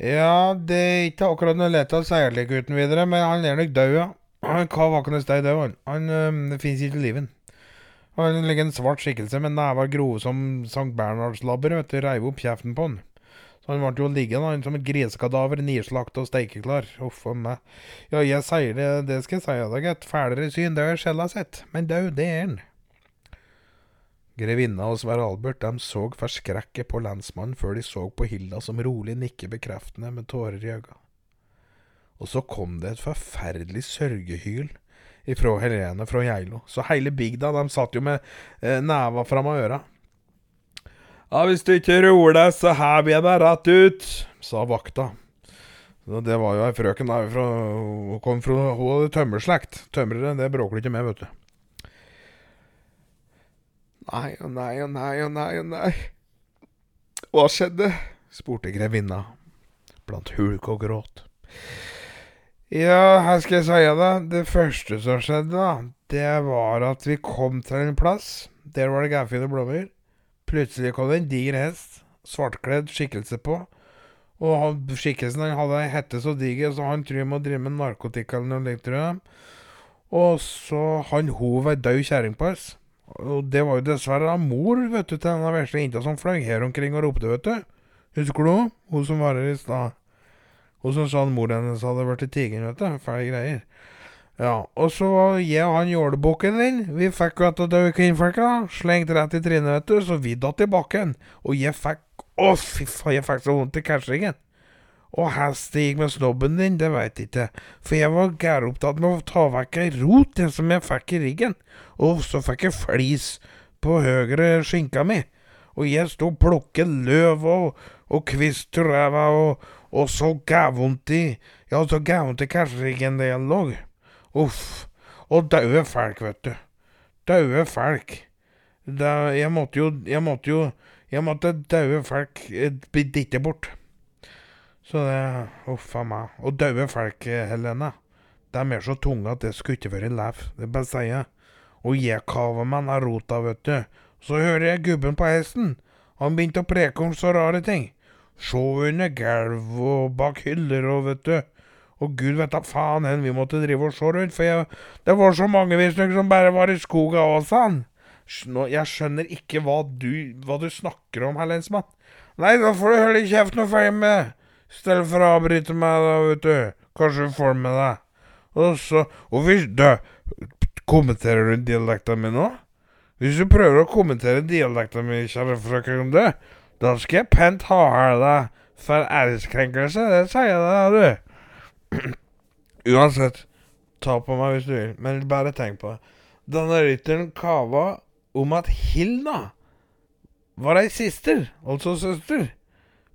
Ja, det er ikke akkurat noe lett å si det uten videre, men han er nok død, ja. Han hva vakkende sted død, han. Han øh, fins ikke i livet. Han ligger en svart skikkelse med never grove som Sankt Bernhardslabber, vet du, reiv opp kjeften på han. Så han ble jo liggende han som et grisekadaver, nislakt og steikeklar. Uff a meg. Ja, jeg sier det, det skal jeg si deg, et Fælere syn, det har jeg sjelden sett. Men død, det er han. Grevinna og Sverre Albert dem så forskrekket på lensmannen før de så på Hilda som rolig nikket bekreftende med tårer i øynene. Og så kom det et forferdelig sørgehyl ifra Helene fra Geilo, så hele bygda de satt jo med eh, neva fram av øra. Ja, hvis du ikke roer deg, så hever jeg deg rett ut, sa vakta. Det var jo ei frøken der Hun kom fra Hun hadde tømmerslekt. Tømrere, det bråker du ikke med, vet du. Nei og nei og nei og nei og nei. Hva skjedde? spurte grevinna blant hulk og gråt. Ja, her skal jeg si deg. Det første som skjedde, da, det var at vi kom til en plass. Der var det gærfine blomster. Plutselig kom det en diger hest. svartkledd skikkelse på. Og han, skikkelsen han hadde ei hette så diger, så han tror jeg må drive med narkotika eller noe likt, tror jeg. Og så han hov ei død kjerring på oss. Og det var jo dessverre da mor, vet du, til denne vesle jenta som fløy her omkring og ropte, vet du. Husker du? Hun som var her i stad. Hun som sa at mor hennes hadde blitt tiger, vet du. Fæle greier. Ja, og så jeg og han jålebukken din. Vi fikk vet du, døde kvinnfolka. Slengt rett i trynet, vet du. Så vi datt i bakken. Og jeg fikk Å, fy faen, jeg fikk så vondt i catchingen. Og hest det gikk med snobben din, det veit jeg ikke. For jeg var gæropptatt med å ta vekk ei rot, det som jeg fikk i ryggen. Og så fikk jeg flis på høyre skinka mi. Og jeg sto og plukket løv og, og kvist til ræva, og, og så gævondt i Ja, så gævondt i catcheriggen det jeg lå. Uff. Og daue folk, vet du. Daue folk. Da, jeg måtte jo Jeg måtte jo Jeg måtte daue folk eh, bli dyttet bort. Så det Uff a meg. Og døde folk, eh, Helene, de er så tunge at det skulle ikke vært lov. Det bare sier jeg. Og jeg kaver meg den rota, vet du. Så hører jeg gubben på hesten. Han begynte å preke om så rare ting. Se under gulv og bak hyller og vet du. Og gud vet da faen hen vi måtte drive og se rundt, for jeg, det var så mange visstnok som bare var i skoga og sånn. Nå, jeg skjønner ikke hva du, hva du snakker om, herr lensmann. Nei, da får du holde kjeft og følge med. Stedet for å avbryte meg, da, vet du. Kanskje du får med deg. Og så Og hvis du Kommenterer du dialekten min nå? Hvis du prøver å kommentere dialekten min, kjære frøken, det, da skal jeg pent ha her deg for æreskrenkelse. Det sier jeg deg, du. Uansett, ta på meg hvis du vil, men bare tenk på det. Denne rytteren kava om at Hilda var ei sister, altså søster.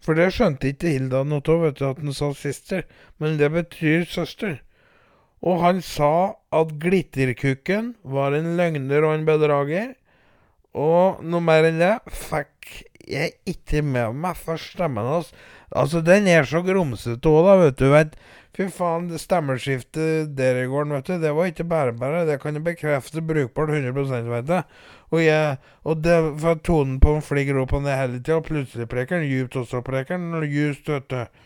For det skjønte ikke Hilda noe av, vet du, at han sa sister, men det betyr søster. Og han sa at Glitterkukken var en løgner og en bedrager. Og noe mer enn det fikk jeg ikke med meg for stemmen hans. Altså, den er så grumsete òg, da, vet du. vet Fy faen, stemmeskiftet der i går, vet du, det var ikke bare bare. Det kan jeg bekrefte brukbart 100 vet du. Og, jeg, og det var tonen på en fligger opp og ned hele tida, og plutselig preker han djupt, og så preker han djupt, vet du.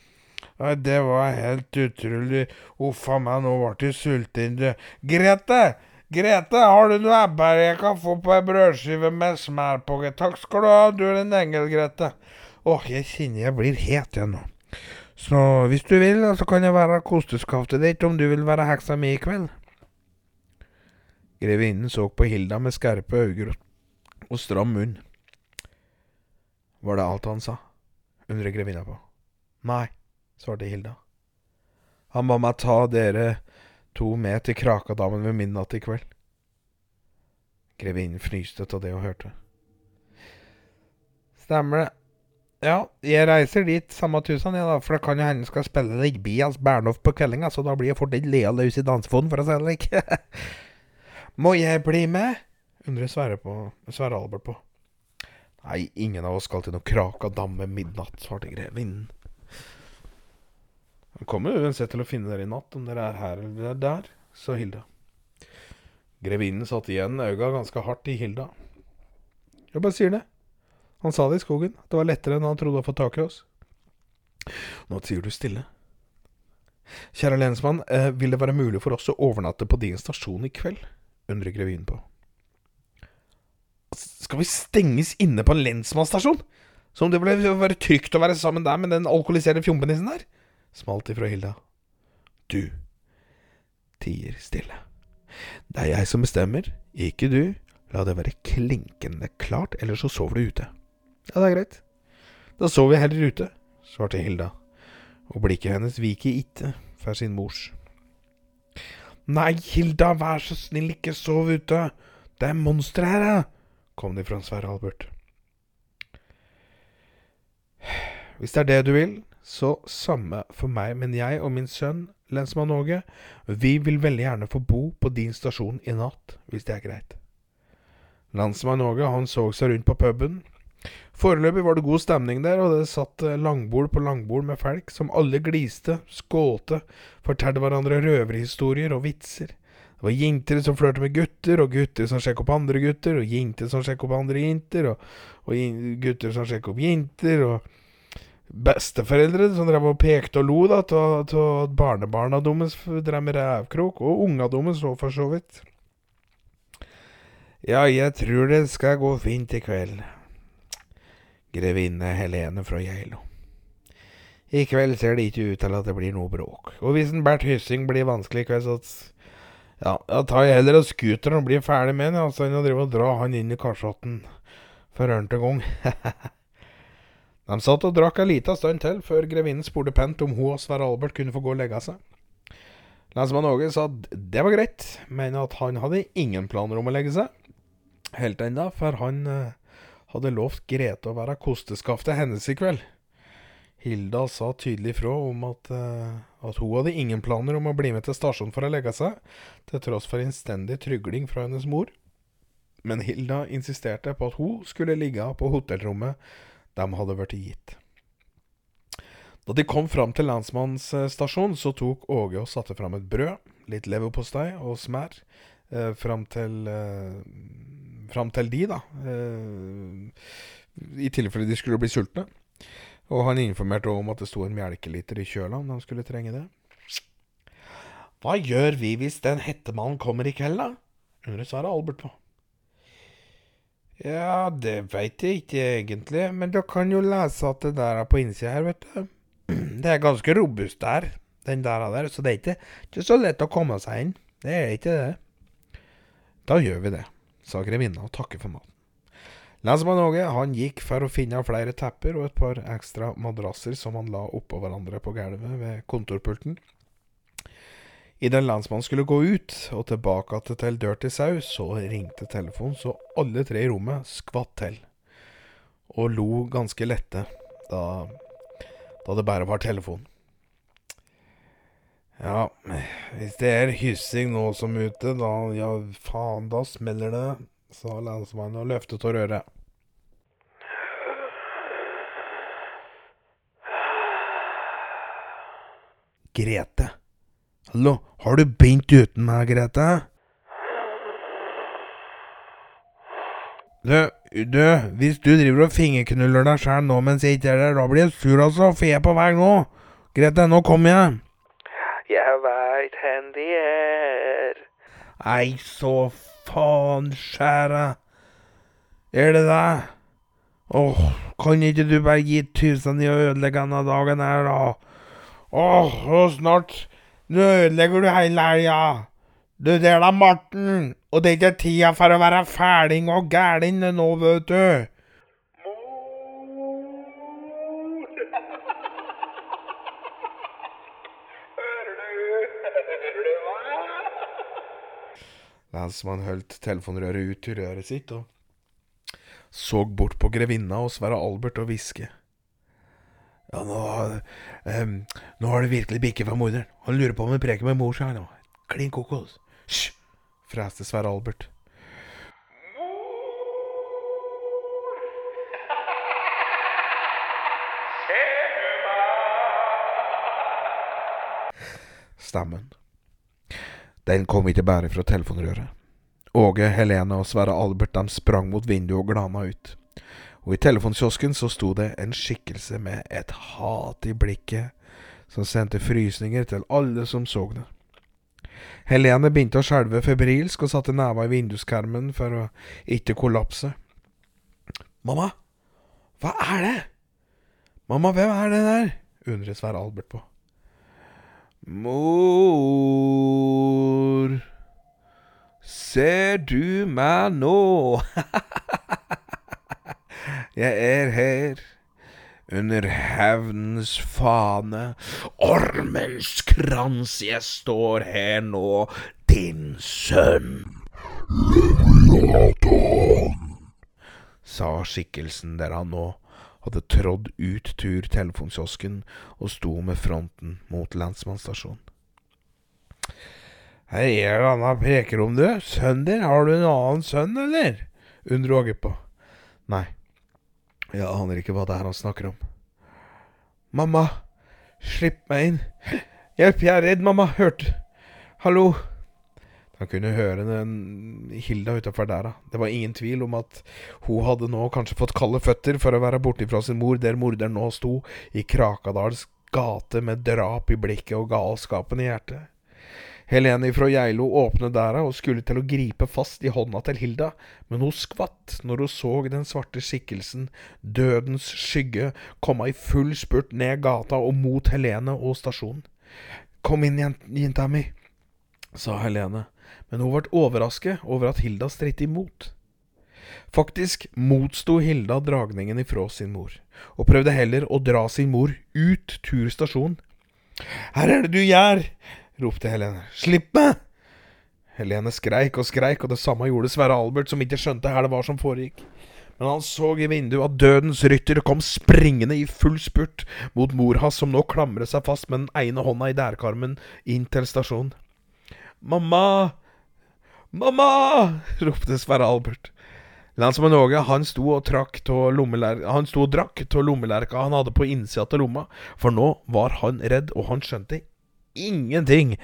Nei, det var helt utrolig. Uff a meg, nå ble jeg sulten. Grete! Grete, har du noe ebbær jeg kan få på ei brødskive med smør på? Takk skal du ha, du er en engel, Grete. Åh, jeg kjenner jeg blir het igjen nå. Så hvis du vil, så kan jeg være kosteskaftet ditt om du vil være heksa mi i kveld. Grevinnen så på Hilda med skarpe øyne og stram munn. Var det alt han sa? undret grevinna på. Nei, svarte Hilda. Han ba meg ta dere to med til Krakadammen ved midnatt i kveld. Grevinnen fnyste av det hun hørte. Stemmer det. Ja, jeg reiser dit samme tusen, ja, da, for det kan jo hende skal spille litt Bias Bernhoff på kveldinga, så da blir jeg fort litt lea løs i dansefonen, for å si det slik. Må jeg bli med? undrer Sverre på Sverre Albert på. Nei, ingen av oss skal til noe Krakadamme midnatt, svarte grevinnen. Han kommer uansett til å finne dere i natt, om dere er her eller der, sa Hilda. Grevinnen satte igjen øynene ganske hardt i Hilda. Jeg bare sier det. Han sa det i skogen. Det var lettere enn han trodde å få tak i oss. Nå tier du stille. Kjære lensmann, eh, vil det være mulig for oss å overnatte på din stasjon i kveld? undrer grevinnen på. Skal vi stenges inne på en lensmannsstasjon? Som det ble være trygt å være sammen der med den alkoholiserte fjompenissen der? smalt ifra Hilda. Du tier stille. Det er jeg som bestemmer, ikke du. La det være klinkende klart, ellers så sover du ute. Ja, det er greit. Da sover jeg heller ute, svarte Hilda, og blikket hennes viker ikke for sin mors. Nei, Hilda, vær så snill, ikke sov ute. Det er monstre her, ja, kom det fra Sverre Albert. Hvis det er det du vil, så samme for meg, men jeg og min sønn, lensmann Åge, vi vil veldig gjerne få bo på din stasjon i natt, hvis det er greit. Landsmann Åge, han så seg rundt på puben. Foreløpig var det god stemning der, og det satt eh, langbord på langbord med folk som alle gliste, skålte, fortalte hverandre røverhistorier og vitser. Det var jenter som flørte med gutter, og gutter som sjekket opp andre gutter, og jenter som sjekket opp andre jenter, og, og gutter som sjekket opp jenter, og besteforeldre som drev og pekte og lo da, til at barnebarna deres drev med rævkrok, og unga deres så for så vidt. Ja, jeg tror det skal gå fint i kveld. Grevinne Helene fra Geilo. I kveld ser det ikke ut til at det blir noe bråk. Og hvis en Bert Hyssing blir vanskelig i kveld, så Ja, da tar jeg heller og scooter og blir ferdig med den, altså, enn å drive og dra han inn i kasjotten for ørnte gang. De satt og drakk ei lita stund til, før grevinnen spurte pent om hun og Sverre Albert kunne få gå og legge seg. Lensmann Åge sa at det var greit, men at han hadde ingen planer om å legge seg. Helt ennå, for han eh, hadde lovt Grete å være kosteskaftet hennes i kveld. Hilda sa tydelig fra om at, eh, at hun hadde ingen planer om å bli med til stasjonen for å legge seg, til tross for innstendig trygling fra hennes mor. Men Hilda insisterte på at hun skulle ligge på hotellrommet de hadde blitt gitt. Da de kom fram til lensmannsstasjonen, så tok Åge og satte fram et brød, litt leverpostei og smør, eh, fram til eh, Fram til de, da. Eh, I tilfelle de skulle bli sultne. Og han informerte om at det sto en melkeliter i kjøla om de skulle trenge det. Hva gjør vi hvis den hettemannen kommer i kveld, da? undrer Sverre Albert på. Ja, det veit jeg ikke egentlig, men du kan jo lese at det der er på innsida her, vet du. Det er ganske robust der, den der, der så det er ikke, ikke så lett å komme seg inn. Det er ikke det. Da gjør vi det, sa grevinna og takket for maten. Lensmann Åge han gikk for å finne flere tepper og et par ekstra madrasser som han la oppå hverandre på gulvet ved kontorpulten. Idet lensmannen skulle gå ut og tilbake til Dirty Sau, så ringte telefonen, så alle tre i rommet skvatt til. Og lo ganske lette da, da det bare var telefon. Ja, hvis det er hyssing nå som ute, da ja faen, da smeller det, sa lensmannen og løftet av røret. Grete. Hallo, har du begynt uten meg, Grete? Du, du, hvis du driver og fingerknuller deg sjæl nå mens jeg ikke er der, da blir jeg sur altså, for jeg er på vei nå. Grete, nå kommer jeg. Veit hen de er. Ei, så faen skjære. Er det det? Åh, kan ikke du bare gi tusen i å ødelegge denne dagen her, da? Åh, og snart Nå ødelegger du hele helga. Du, det er da Morten. og det er ikke tida for å være fæling og gæren nå, vet du. Lensmann holdt telefonrøret ut til røret sitt og så bort på grevinna og Sverre Albert og hviske. Ja, nå, um, nå har det virkelig bikket for morderen. Han lurer på om han preker med mor seg nå. Klin kokos. Hysj! freste Sverre Albert. Stemmen. Den kom ikke bare fra telefonrøret. Åge, Helene og Sverre Albert de sprang mot vinduet og glana ut. Og i telefonkiosken så sto det en skikkelse med et hat i blikket som sendte frysninger til alle som så det. Helene begynte å skjelve febrilsk og satte neva i vinduskarmen for å ikke kollapse. Mamma, hva er det? Mamma, hvem er det der? undret Sverre Albert på. Mor, ser du meg nå? Jeg er her, under hevnens fane, ormens krans, jeg står her nå, din sønn. sa skikkelsen der han nå hadde trådd ut tur telefonkiosken og sto med fronten mot lensmannsstasjonen. Her er det Anna preker om du. Sønnen din, har du en annen sønn, eller? undrer Åge på. Nei, jeg aner ikke hva det er han snakker om. Mamma, slipp meg inn. Hjelp, jeg er redd, mamma. Hørte Hallo? Han kunne høre den Hilda utafor der, da. Det var ingen tvil om at hun hadde nå kanskje fått kalde føtter for å være borte fra sin mor, der morderen nå sto, i Krakadals gate med drap i blikket og galskapen i hjertet. Helene fra Geilo åpnet dæra og skulle til å gripe fast i hånda til Hilda, men hun skvatt når hun så den svarte skikkelsen, dødens skygge, komme i full spurt ned gata og mot Helene og stasjonen. Kom inn, jen- jenta mi, sa Helene, men hun ble overrasket over at Hilda stritt imot. Faktisk motsto Hilda dragningen ifra sin mor, og prøvde heller å dra sin mor ut tur stasjon. Her er det du gjør, ropte Helene. Slipp meg! Helene skreik og skreik, og det samme gjorde Sverre Albert, som ikke skjønte hva det var som foregikk. Men han så i vinduet at dødens rytter kom springende i full spurt mot mor hans, som nå klamret seg fast med den ene hånda i dærkarmen inn til stasjonen. Mamma! Mamma! ropte Sverre Albert. Lensmann Åge han sto og Han sto og drakk av lommelerka han hadde på innsida av lomma, for nå var han redd, og han skjønte ingenting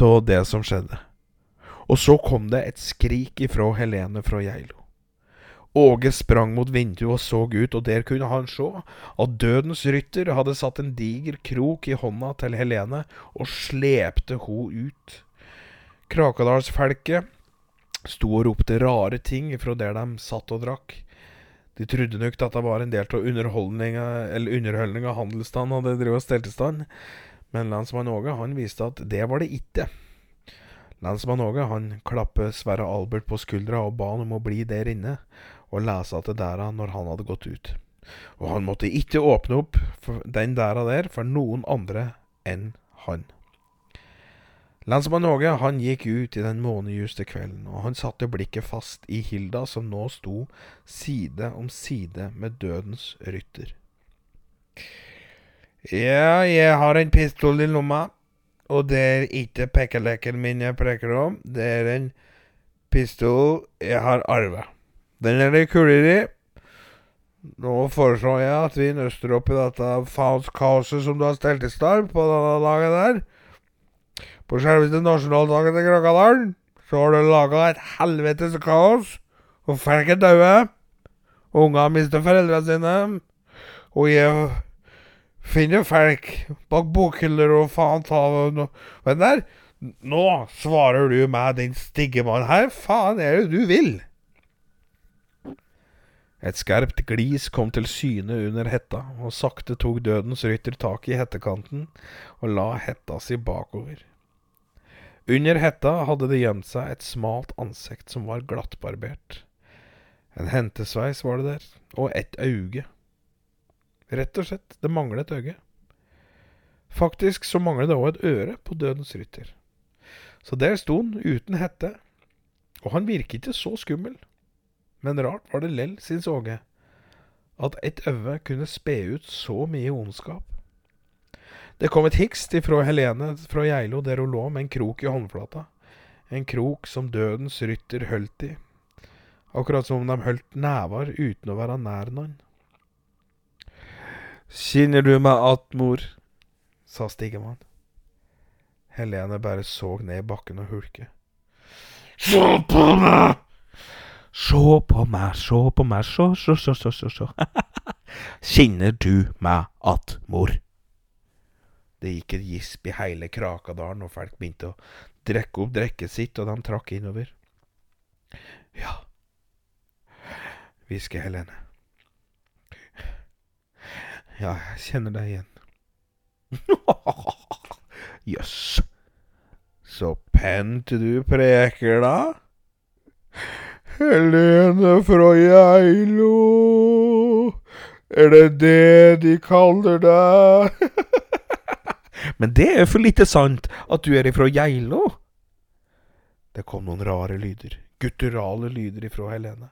av det som skjedde. Og så kom det et skrik ifra Helene fra Geilo. Åge sprang mot vinduet og så ut, og der kunne han se at dødens rytter hadde satt en diger krok i hånda til Helene og slepte ho ut. Krakadalsfelket sto og ropte rare ting fra der de satt og drakk. De trodde nok dette var en del av underholdninga Eller underholdninga handelsstanden hadde drevet og stelt i stand, men lensmann Åge han viste at det var det ikke. Lensmann Åge han klappet Sverre Albert på skuldra og ba han om å bli der inne og lese til dæra når han hadde gått ut. Og han måtte ikke åpne opp den dæra der for noen andre enn han. Lensmann Åge han gikk ut i den månejuste kvelden, og han satte blikket fast i Hilda, som nå sto side om side med dødens rytter. Ja, jeg har en pistol i lomma, og det er ikke pekeleken min jeg preker om, det er en pistol jeg har arva. Den er det kuler i. Nå foreslår jeg at vi nøster opp i dette faens kaoset som du har stelt i stand på denne dagen der. På selveste nasjonaldagen til Krakadalen så har du laga et helvetes kaos, og folk er døde. Unger mister foreldrene sine. Og jeg finner folk bak bokhyller og faen ta. Men der, nå svarer du meg, din stygge mann. Her faen er det du vil? Et skarpt glis kom til syne under hetta, og sakte tok dødens rytter tak i hettekanten og la hetta si bakover. Under hetta hadde det gjemt seg et smalt ansikt som var glattbarbert. En hentesveis var det der, og et øye. Rett og slett, det manglet et øye. Faktisk så manglet det òg et øre på dødens rytter. Så der sto han uten hette, og han virket ikke så skummel. Men rart var det lell, syns Åge, at et øye kunne spe ut så mye ondskap. Det kom et hikst ifra Helene fra Geilo der hun lå med en krok i håndflata. En krok som dødens rytter holdt i. Akkurat som om de holdt never uten å være nær noen. Kjenner du meg att, mor? sa Stigemann. Helene bare så ned i bakken og hulket. Se på meg! Se på meg, se på meg, se, se, se, se, se, så!» Kjenner du meg att, mor? Det gikk et gisp i hele Krakadalen, og folk begynte å drikke opp drikket sitt, og de trakk innover. Ja, hvisker Helene. Ja, jeg kjenner deg igjen. Jøss. Så pent du preker, da. Helene fra Geilo. Er det det de kaller deg? Men det er for lite sant at du er ifra Geilo. Det kom noen rare lyder, gutturale lyder ifra Helene.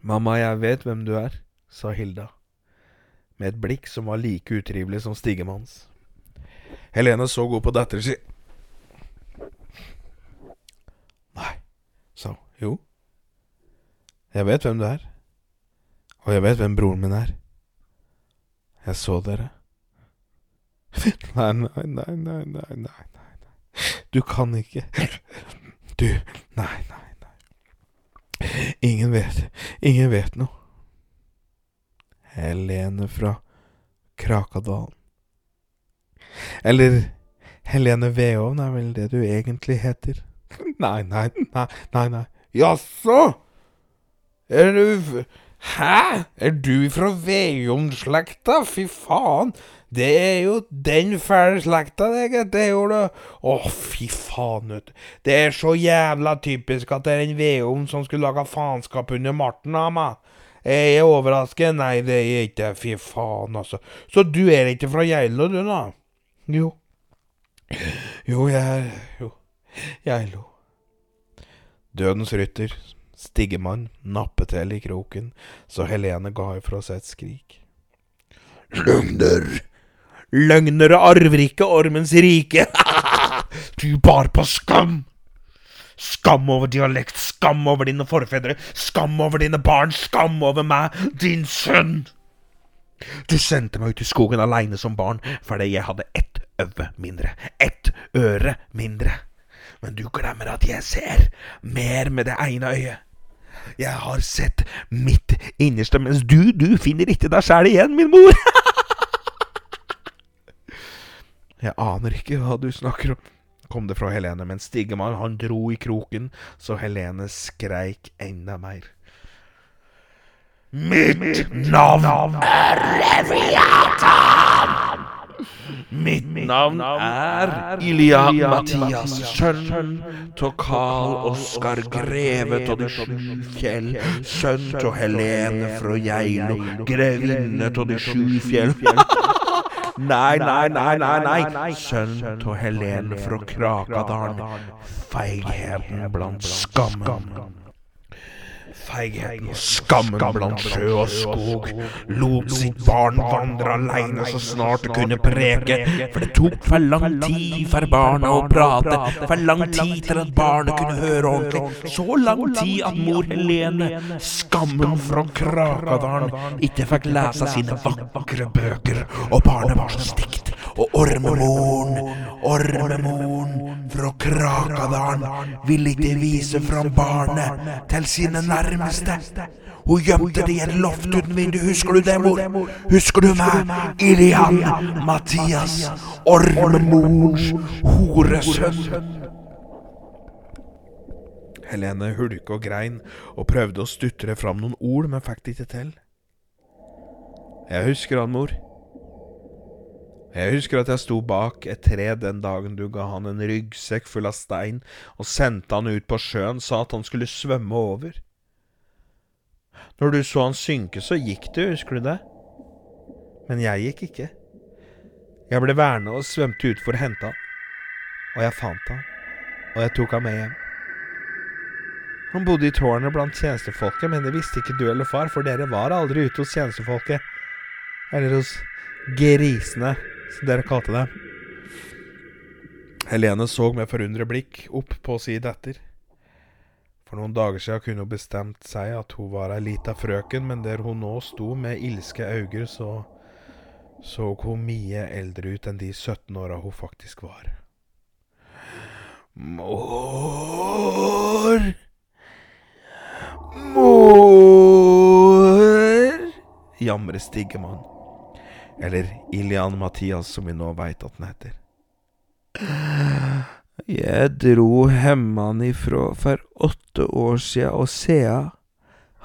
Mamma, jeg vet hvem du er, sa Hilda, med et blikk som var like utrivelig som Stigemanns. Helene så god på datteren sin. Nei, sa hun. Jo. Jeg vet hvem du er. Og jeg vet hvem broren min er. Jeg så dere. Nei, nei, nei, nei, nei, nei, nei. Du kan ikke Du Nei, nei, nei. Ingen vet. Ingen vet noe. Helene fra Krakadalen. Eller Helene Veovn er vel det du egentlig heter? Nei, nei, nei, nei, nei. Jaså? Er du Hæ? Er du fra Veovn-slekta? Fy faen. Det er jo den fæle slekta, det, gitt. Det gjorde du. Å, fy faen, vet du. Det er så jævla typisk at det er en Veum som skulle laga faenskap under Marten av meg. Jeg er overrasket. Nei, det er ikke Fy faen, altså. Så du er ikke fra Geilo, du, da? Jo. Jo, jeg er Jo. Geilo. Dødens rytter, Stigemann, nappet til i kroken, så Helene ga ifra seg et skrik. Løgner! Løgnere arver ikke ormens rike! du bar på skam! Skam over dialekt, skam over dine forfedre, skam over dine barn, skam over meg, din sønn! Du sendte meg ut i skogen aleine som barn fordi jeg hadde ett øve mindre, ett øre mindre. Men du glemmer at jeg ser mer med det ene øyet. Jeg har sett mitt innerste, mens du, du finner ikke deg sjæl igjen, min mor. jeg aner ikke hva du snakker om, kom det fra Helene, men Stigemann han dro i kroken, så Helene skreik enda mer. Mitt navn er Leviatan! Mitt navn er Ilja Mathias, sønn av Karl Oskar Greve av de sju fjell, sønn av Helene fra Geilo, grevinne av de sju fjell. Nei, nei, nei, nei, nei, sønn av Helene fra Krakadalen, feigheten blant skammen. Feigheten og skammen blant sjø og skog. lot sitt barn vandre aleine så snart det kunne preke, for det tok for lang tid for barna å prate, for lang tid til at barnet kunne høre ordentlig, så lang tid at mor Helene, skammen fra Krakadalen, ikke fikk lese sine vakre bøker, og barnet var så stygt. Og ormemoren, ormemoren fra Krakadalen ville ikke vise fram barnet til sine nærmeste. Hun gjemte det i en loft uten vindu, husker du det, mor? Husker du meg? Ilian Mathias, ormemorens horesønn. Helene hulka og grein og prøvde å stutre fram noen ord, men fikk det ikke til. Jeg husker han, mor. Jeg husker at jeg sto bak et tre den dagen du ga han en ryggsekk full av stein og sendte han ut på sjøen, sa at han skulle svømme over. Når du så han synke, så gikk du, husker du det? Men jeg gikk ikke. Jeg ble værende og svømte ut for å hente han. Og jeg fant han, og jeg tok han med hjem. Han bodde i tårnet blant tjenestefolket, men det visste ikke du eller far, for dere var aldri ute hos tjenestefolket. Eller hos grisene, som dere kalte det. Helene så med forundret blikk opp på si datter. For noen dager siden kunne hun bestemt seg at hun var ei lita frøken, men der hun nå sto med ilske øyne, så så hun mye eldre ut enn de 17 åra hun faktisk var. Mor Mor jamrer Stiggemann. Eller Ilian Mathias, som vi nå veit at den heter. Jeg dro hjemmefra for åtte år sia, og sia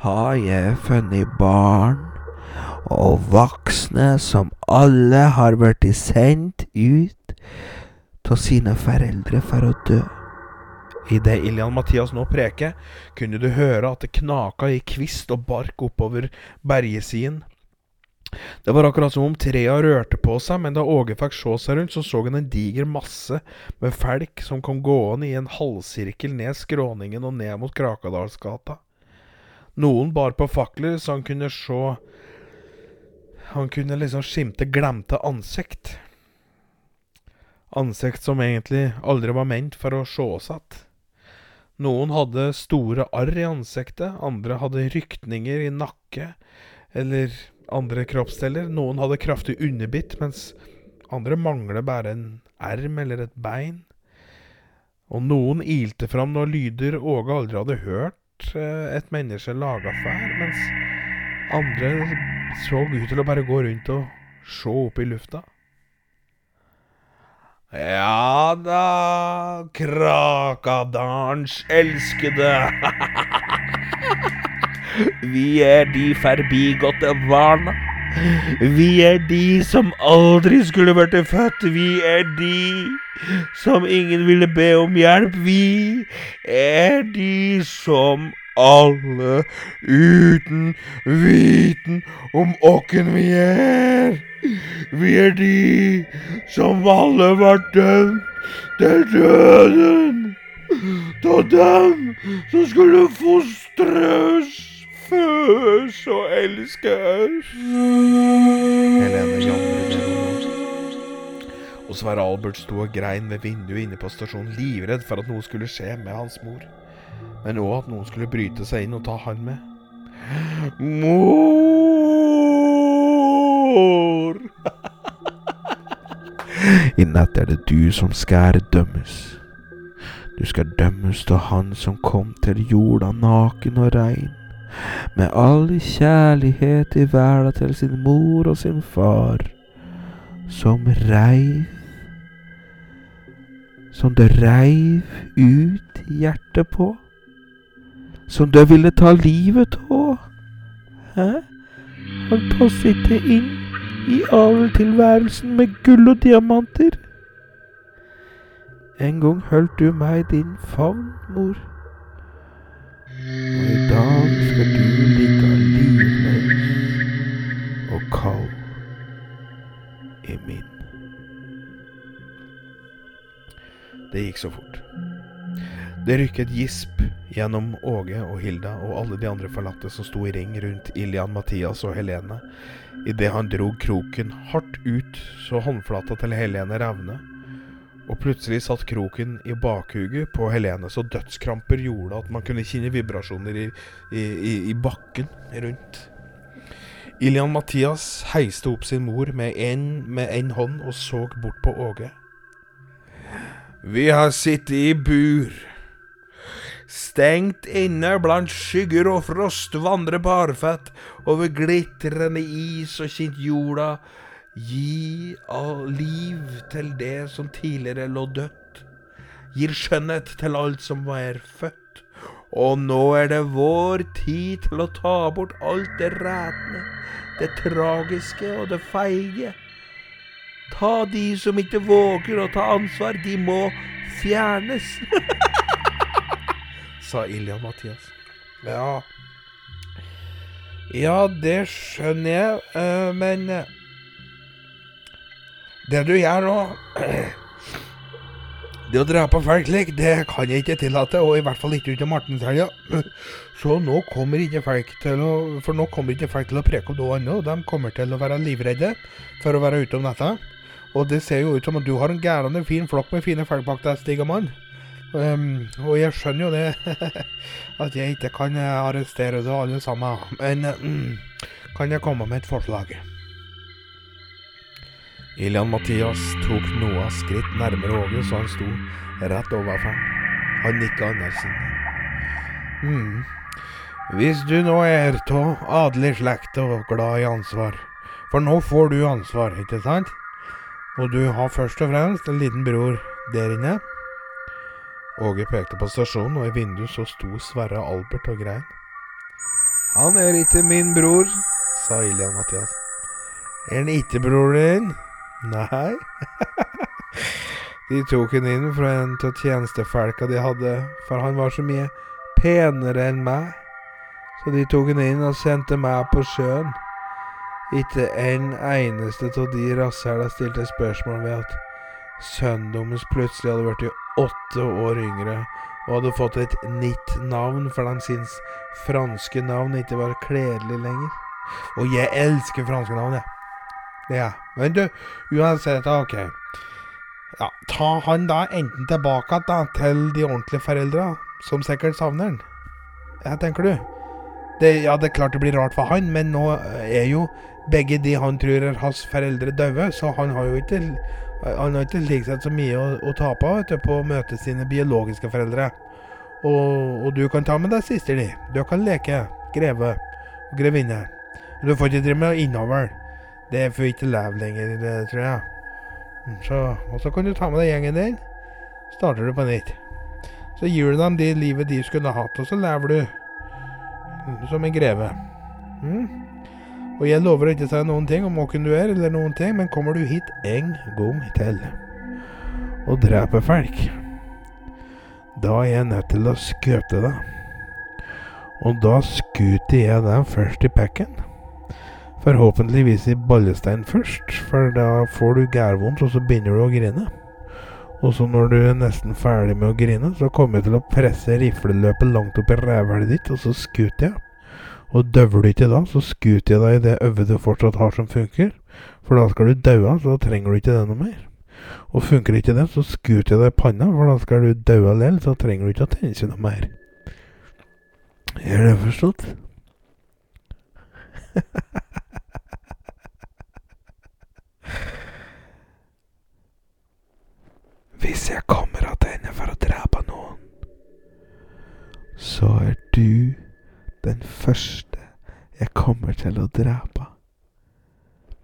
har jeg funnet barn og voksne som alle har blitt sendt ut av sine foreldre for å dø. Idet Ilian Mathias nå preker, kunne du høre at det knaka i kvist og bark oppover bergesiden. Det var akkurat som om trea rørte på seg, men da Åge fikk se seg rundt, så så han en diger masse med felk som kom gående i en halvsirkel ned skråningen og ned mot Krakadalsgata. Noen bar på fakler, så han kunne se Han kunne liksom skimte glemte ansikt. Ansikt som egentlig aldri var ment for å sees att. Noen hadde store arr i ansiktet, andre hadde rykninger i nakke eller andre kroppsdeler. Noen hadde kraftig underbitt, mens andre mangler bare en erm eller et bein. Og noen ilte fram når lyder Åge aldri hadde hørt eh, et menneske lage før, mens andre så ut til å bare gå rundt og se opp i lufta. Ja da, Krakadalens elskede. Vi er de forbigåtte barna. Vi er de som aldri skulle vært født. Vi er de som ingen ville be om hjelp. Vi er de som alle uten viten om åkken vi er. Vi er de som alle var dømt til døden. Da dem som skulle fostres, og elskes. Helene jamret Og Sverre Albert sto og grein ved vinduet inne på stasjonen, livredd for at noe skulle skje med hans mor. Men òg at noen skulle bryte seg inn og ta han med. Mor! I natt er det du som skal dømmes. Du skal dømmes til han som kom til jorda naken og rein, med all kjærlighet i verden til sin mor og sin far, som reiv Som det reiv ut hjertet på, som det ville ta livet av. Hæ? Han passet sitte inn i adeltilværelsen med gull og diamanter. En gang holdt du meg i din favn, mor. Og i dag skal du ligge livløs og kald i min. Det gikk så fort. Det rykket gisp gjennom Åge og Hilda og alle de andre forlatte som sto i ring rundt Ilian, Mathias og Helene idet han drog kroken hardt ut så håndflata til Helene revne. Og plutselig satt kroken i bakhuget på Helene så dødskramper gjorde at man kunne kjenne vibrasjoner i, i, i, i bakken rundt. Ilian Mathias heiste opp sin mor med en, hånd og så bort på Åge. Vi har sittet i bur Stengt inne blant skygger og frost, vandre barføtt over glitrende is og kjent jorda. Gi all liv til det som tidligere lå dødt. Gir skjønnhet til alt som er født. Og nå er det vår tid til å ta bort alt det rætne, det tragiske og det feige. Ta de som ikke våger å ta ansvar, de må fjernes. sa Ilja Mathias. Ja Ja, det skjønner jeg, uh, men uh, Det du gjør nå Det å drepe folk slik, det kan jeg ikke tillate, og i hvert fall ikke uten Martenshelga. Så nå kommer ikke folk til å For nå kommer ikke folk til å preke om noe annet. De kommer til å være livredde for å være ute om natta. Og det ser jo ut som at du har en gærende fin flokk med fine folk bak deg, Stigamann. Um, og jeg skjønner jo det, at jeg ikke kan arrestere deg alle sammen. Men um, kan jeg komme med et forslag? Ilian Mathias tok noe skritt nærmere Åge, så han sto rett overfor. ham. Han nikka anerkjennende. Mm. Hvis du nå er av adelig slekt og glad i ansvar, for nå får du ansvar, ikke sant? Og du har først og fremst en liten bror der inne. Åge pekte på stasjonen, og i vinduet så sto Sverre Albert og grein. Han er ikke min bror, sa Ilian Mathias. Er han ikke bror din? Nei. de tok han inn fra en av tjenestefolka de hadde, for han var så mye penere enn meg. Så de tok han inn og sendte meg på sjøen. Ikke en eneste av de rasshæla stilte spørsmål ved at sønnen deres plutselig hadde blitt åtte år yngre og hadde fått et nytt navn, for de syntes franske navn ikke var kledelig lenger. Og jeg elsker franske navn, jeg. Ja. Men du, uansett, ok. Ja, ta han da enten tilbake da, til de ordentlige foreldra, som sikkert savner han. Ja, tenker du? Det, ja, det er klart det blir rart for han, men nå er jo begge de han tror er hans foreldre, døde, så han har jo ikke Han har ikke slik sett så mye å, å tape vet du, på å møte sine biologiske foreldre. Og, og du kan ta med deg søster di. Du kan leke greve og grevinne. Du får ikke drive med innavl. Det får ikke leve lenger, det tror jeg. Mm, Så, og så kan du ta med deg gjengen din. Starter du på nytt. Så gir du dem det livet de skulle hatt, og så lever du mm, som en greve. Mm? Og jeg lover ikke å si noen ting om hvem du er, eller noen ting, men kommer du hit en gang til og dreper folk, da er jeg nødt til å skøte deg. Og da skuter jeg deg først i pekken. Forhåpentligvis i ballestein først, for da får du gærvondt, og så begynner du å grine. Og så når du er nesten ferdig med å grine, så kommer jeg til å presse rifleløpet langt opp i rævhølet ditt, og så skuter jeg. Og døver du ikke da, så skuter jeg deg i det øvet du fortsatt har som funker. For da skal du daue, så da trenger du ikke det noe mer. Og funker ikke det, så skuter jeg deg i panna, for da skal du daue lell, så trenger du ikke å tenne seg noe mer. Er det forstått? Hvis jeg kommer tilbake for å drepe noen, så er du den første jeg kommer til å drepe.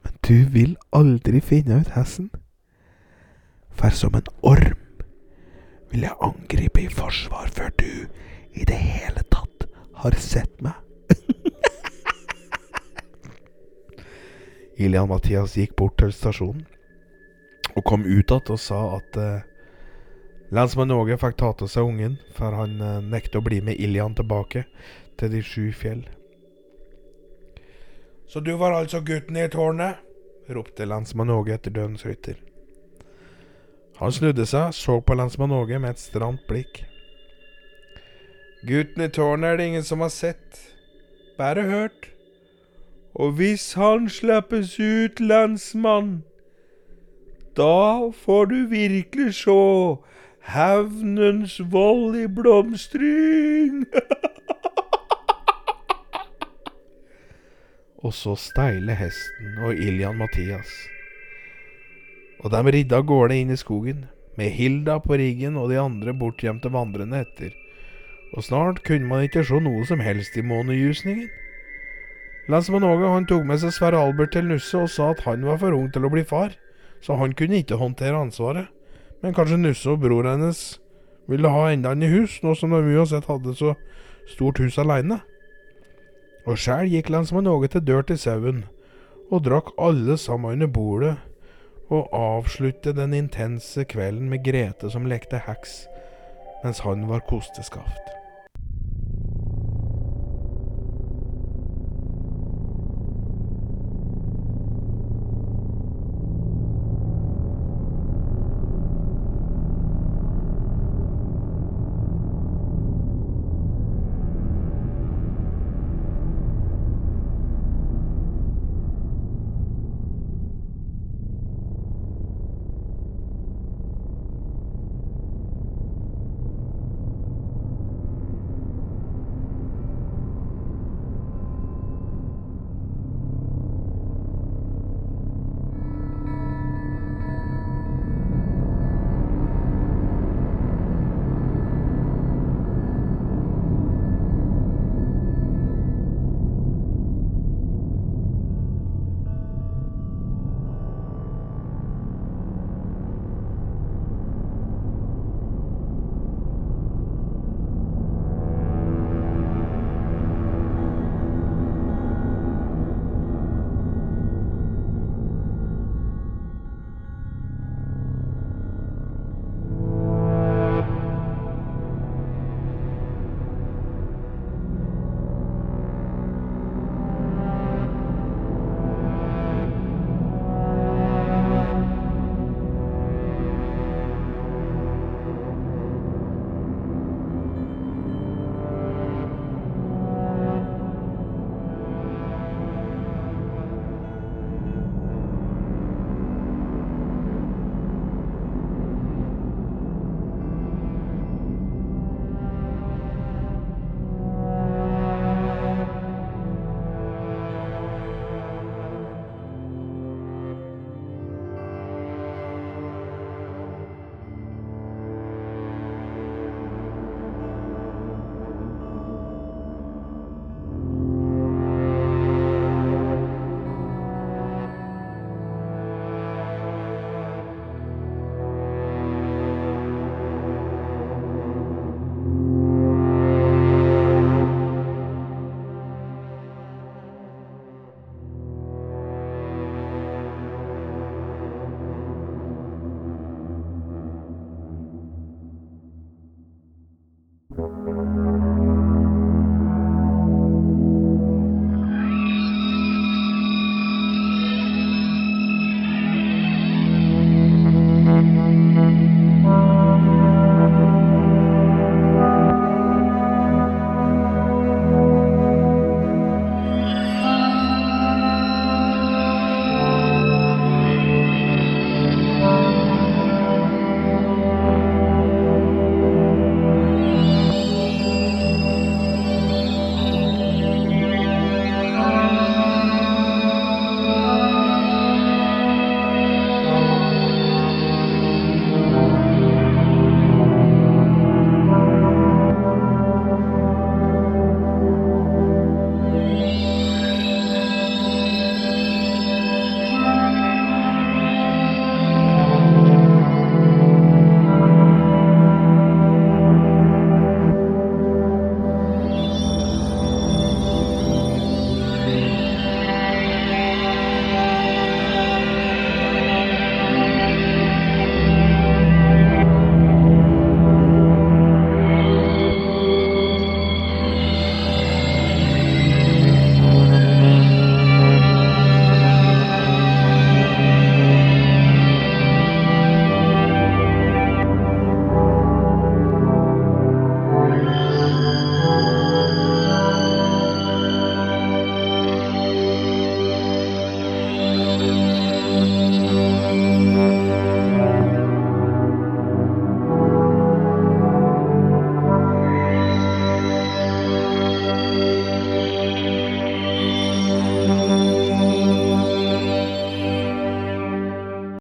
Men du vil aldri finne ut hesten. For som en orm vil jeg angripe i forsvar før du i det hele tatt har sett meg. Ilian Mathias gikk bort til stasjonen og kom ut igjen og sa at uh, lensmann Åge fikk ta til seg ungen, for han uh, nekter å bli med Ilian tilbake til de sju fjell. Så du var altså gutten i tårnet? ropte lensmann Åge etter dødens rytter. Han snudde seg, så på lensmann Åge med et stramt blikk. Gutten i tårnet er det ingen som har sett, bare hørt. Og hvis han slippes ut, lensmann, da får du virkelig sjå hevnens vold i blomstring. og så steile hesten og Iljan Mathias. Og de ridde av gårde inn i skogen, med Hilda på riggen og de andre bortgjemte vandrende etter. Og snart kunne man ikke se noe som helst i månejusningen. Lensmann Åge han tok med seg Sverre Albert til Nusse og sa at han var for ung til å bli far, så han kunne ikke håndtere ansvaret. Men kanskje Nusse og bror hennes ville ha enda en i hus, nå som de uansett hadde så stort hus aleine. Og sjæl gikk han som en Åge til dør til sauen, og drakk alle sammen under bordet, og avsluttet den intense kvelden med Grete som lekte heks, mens han var kosteskaft.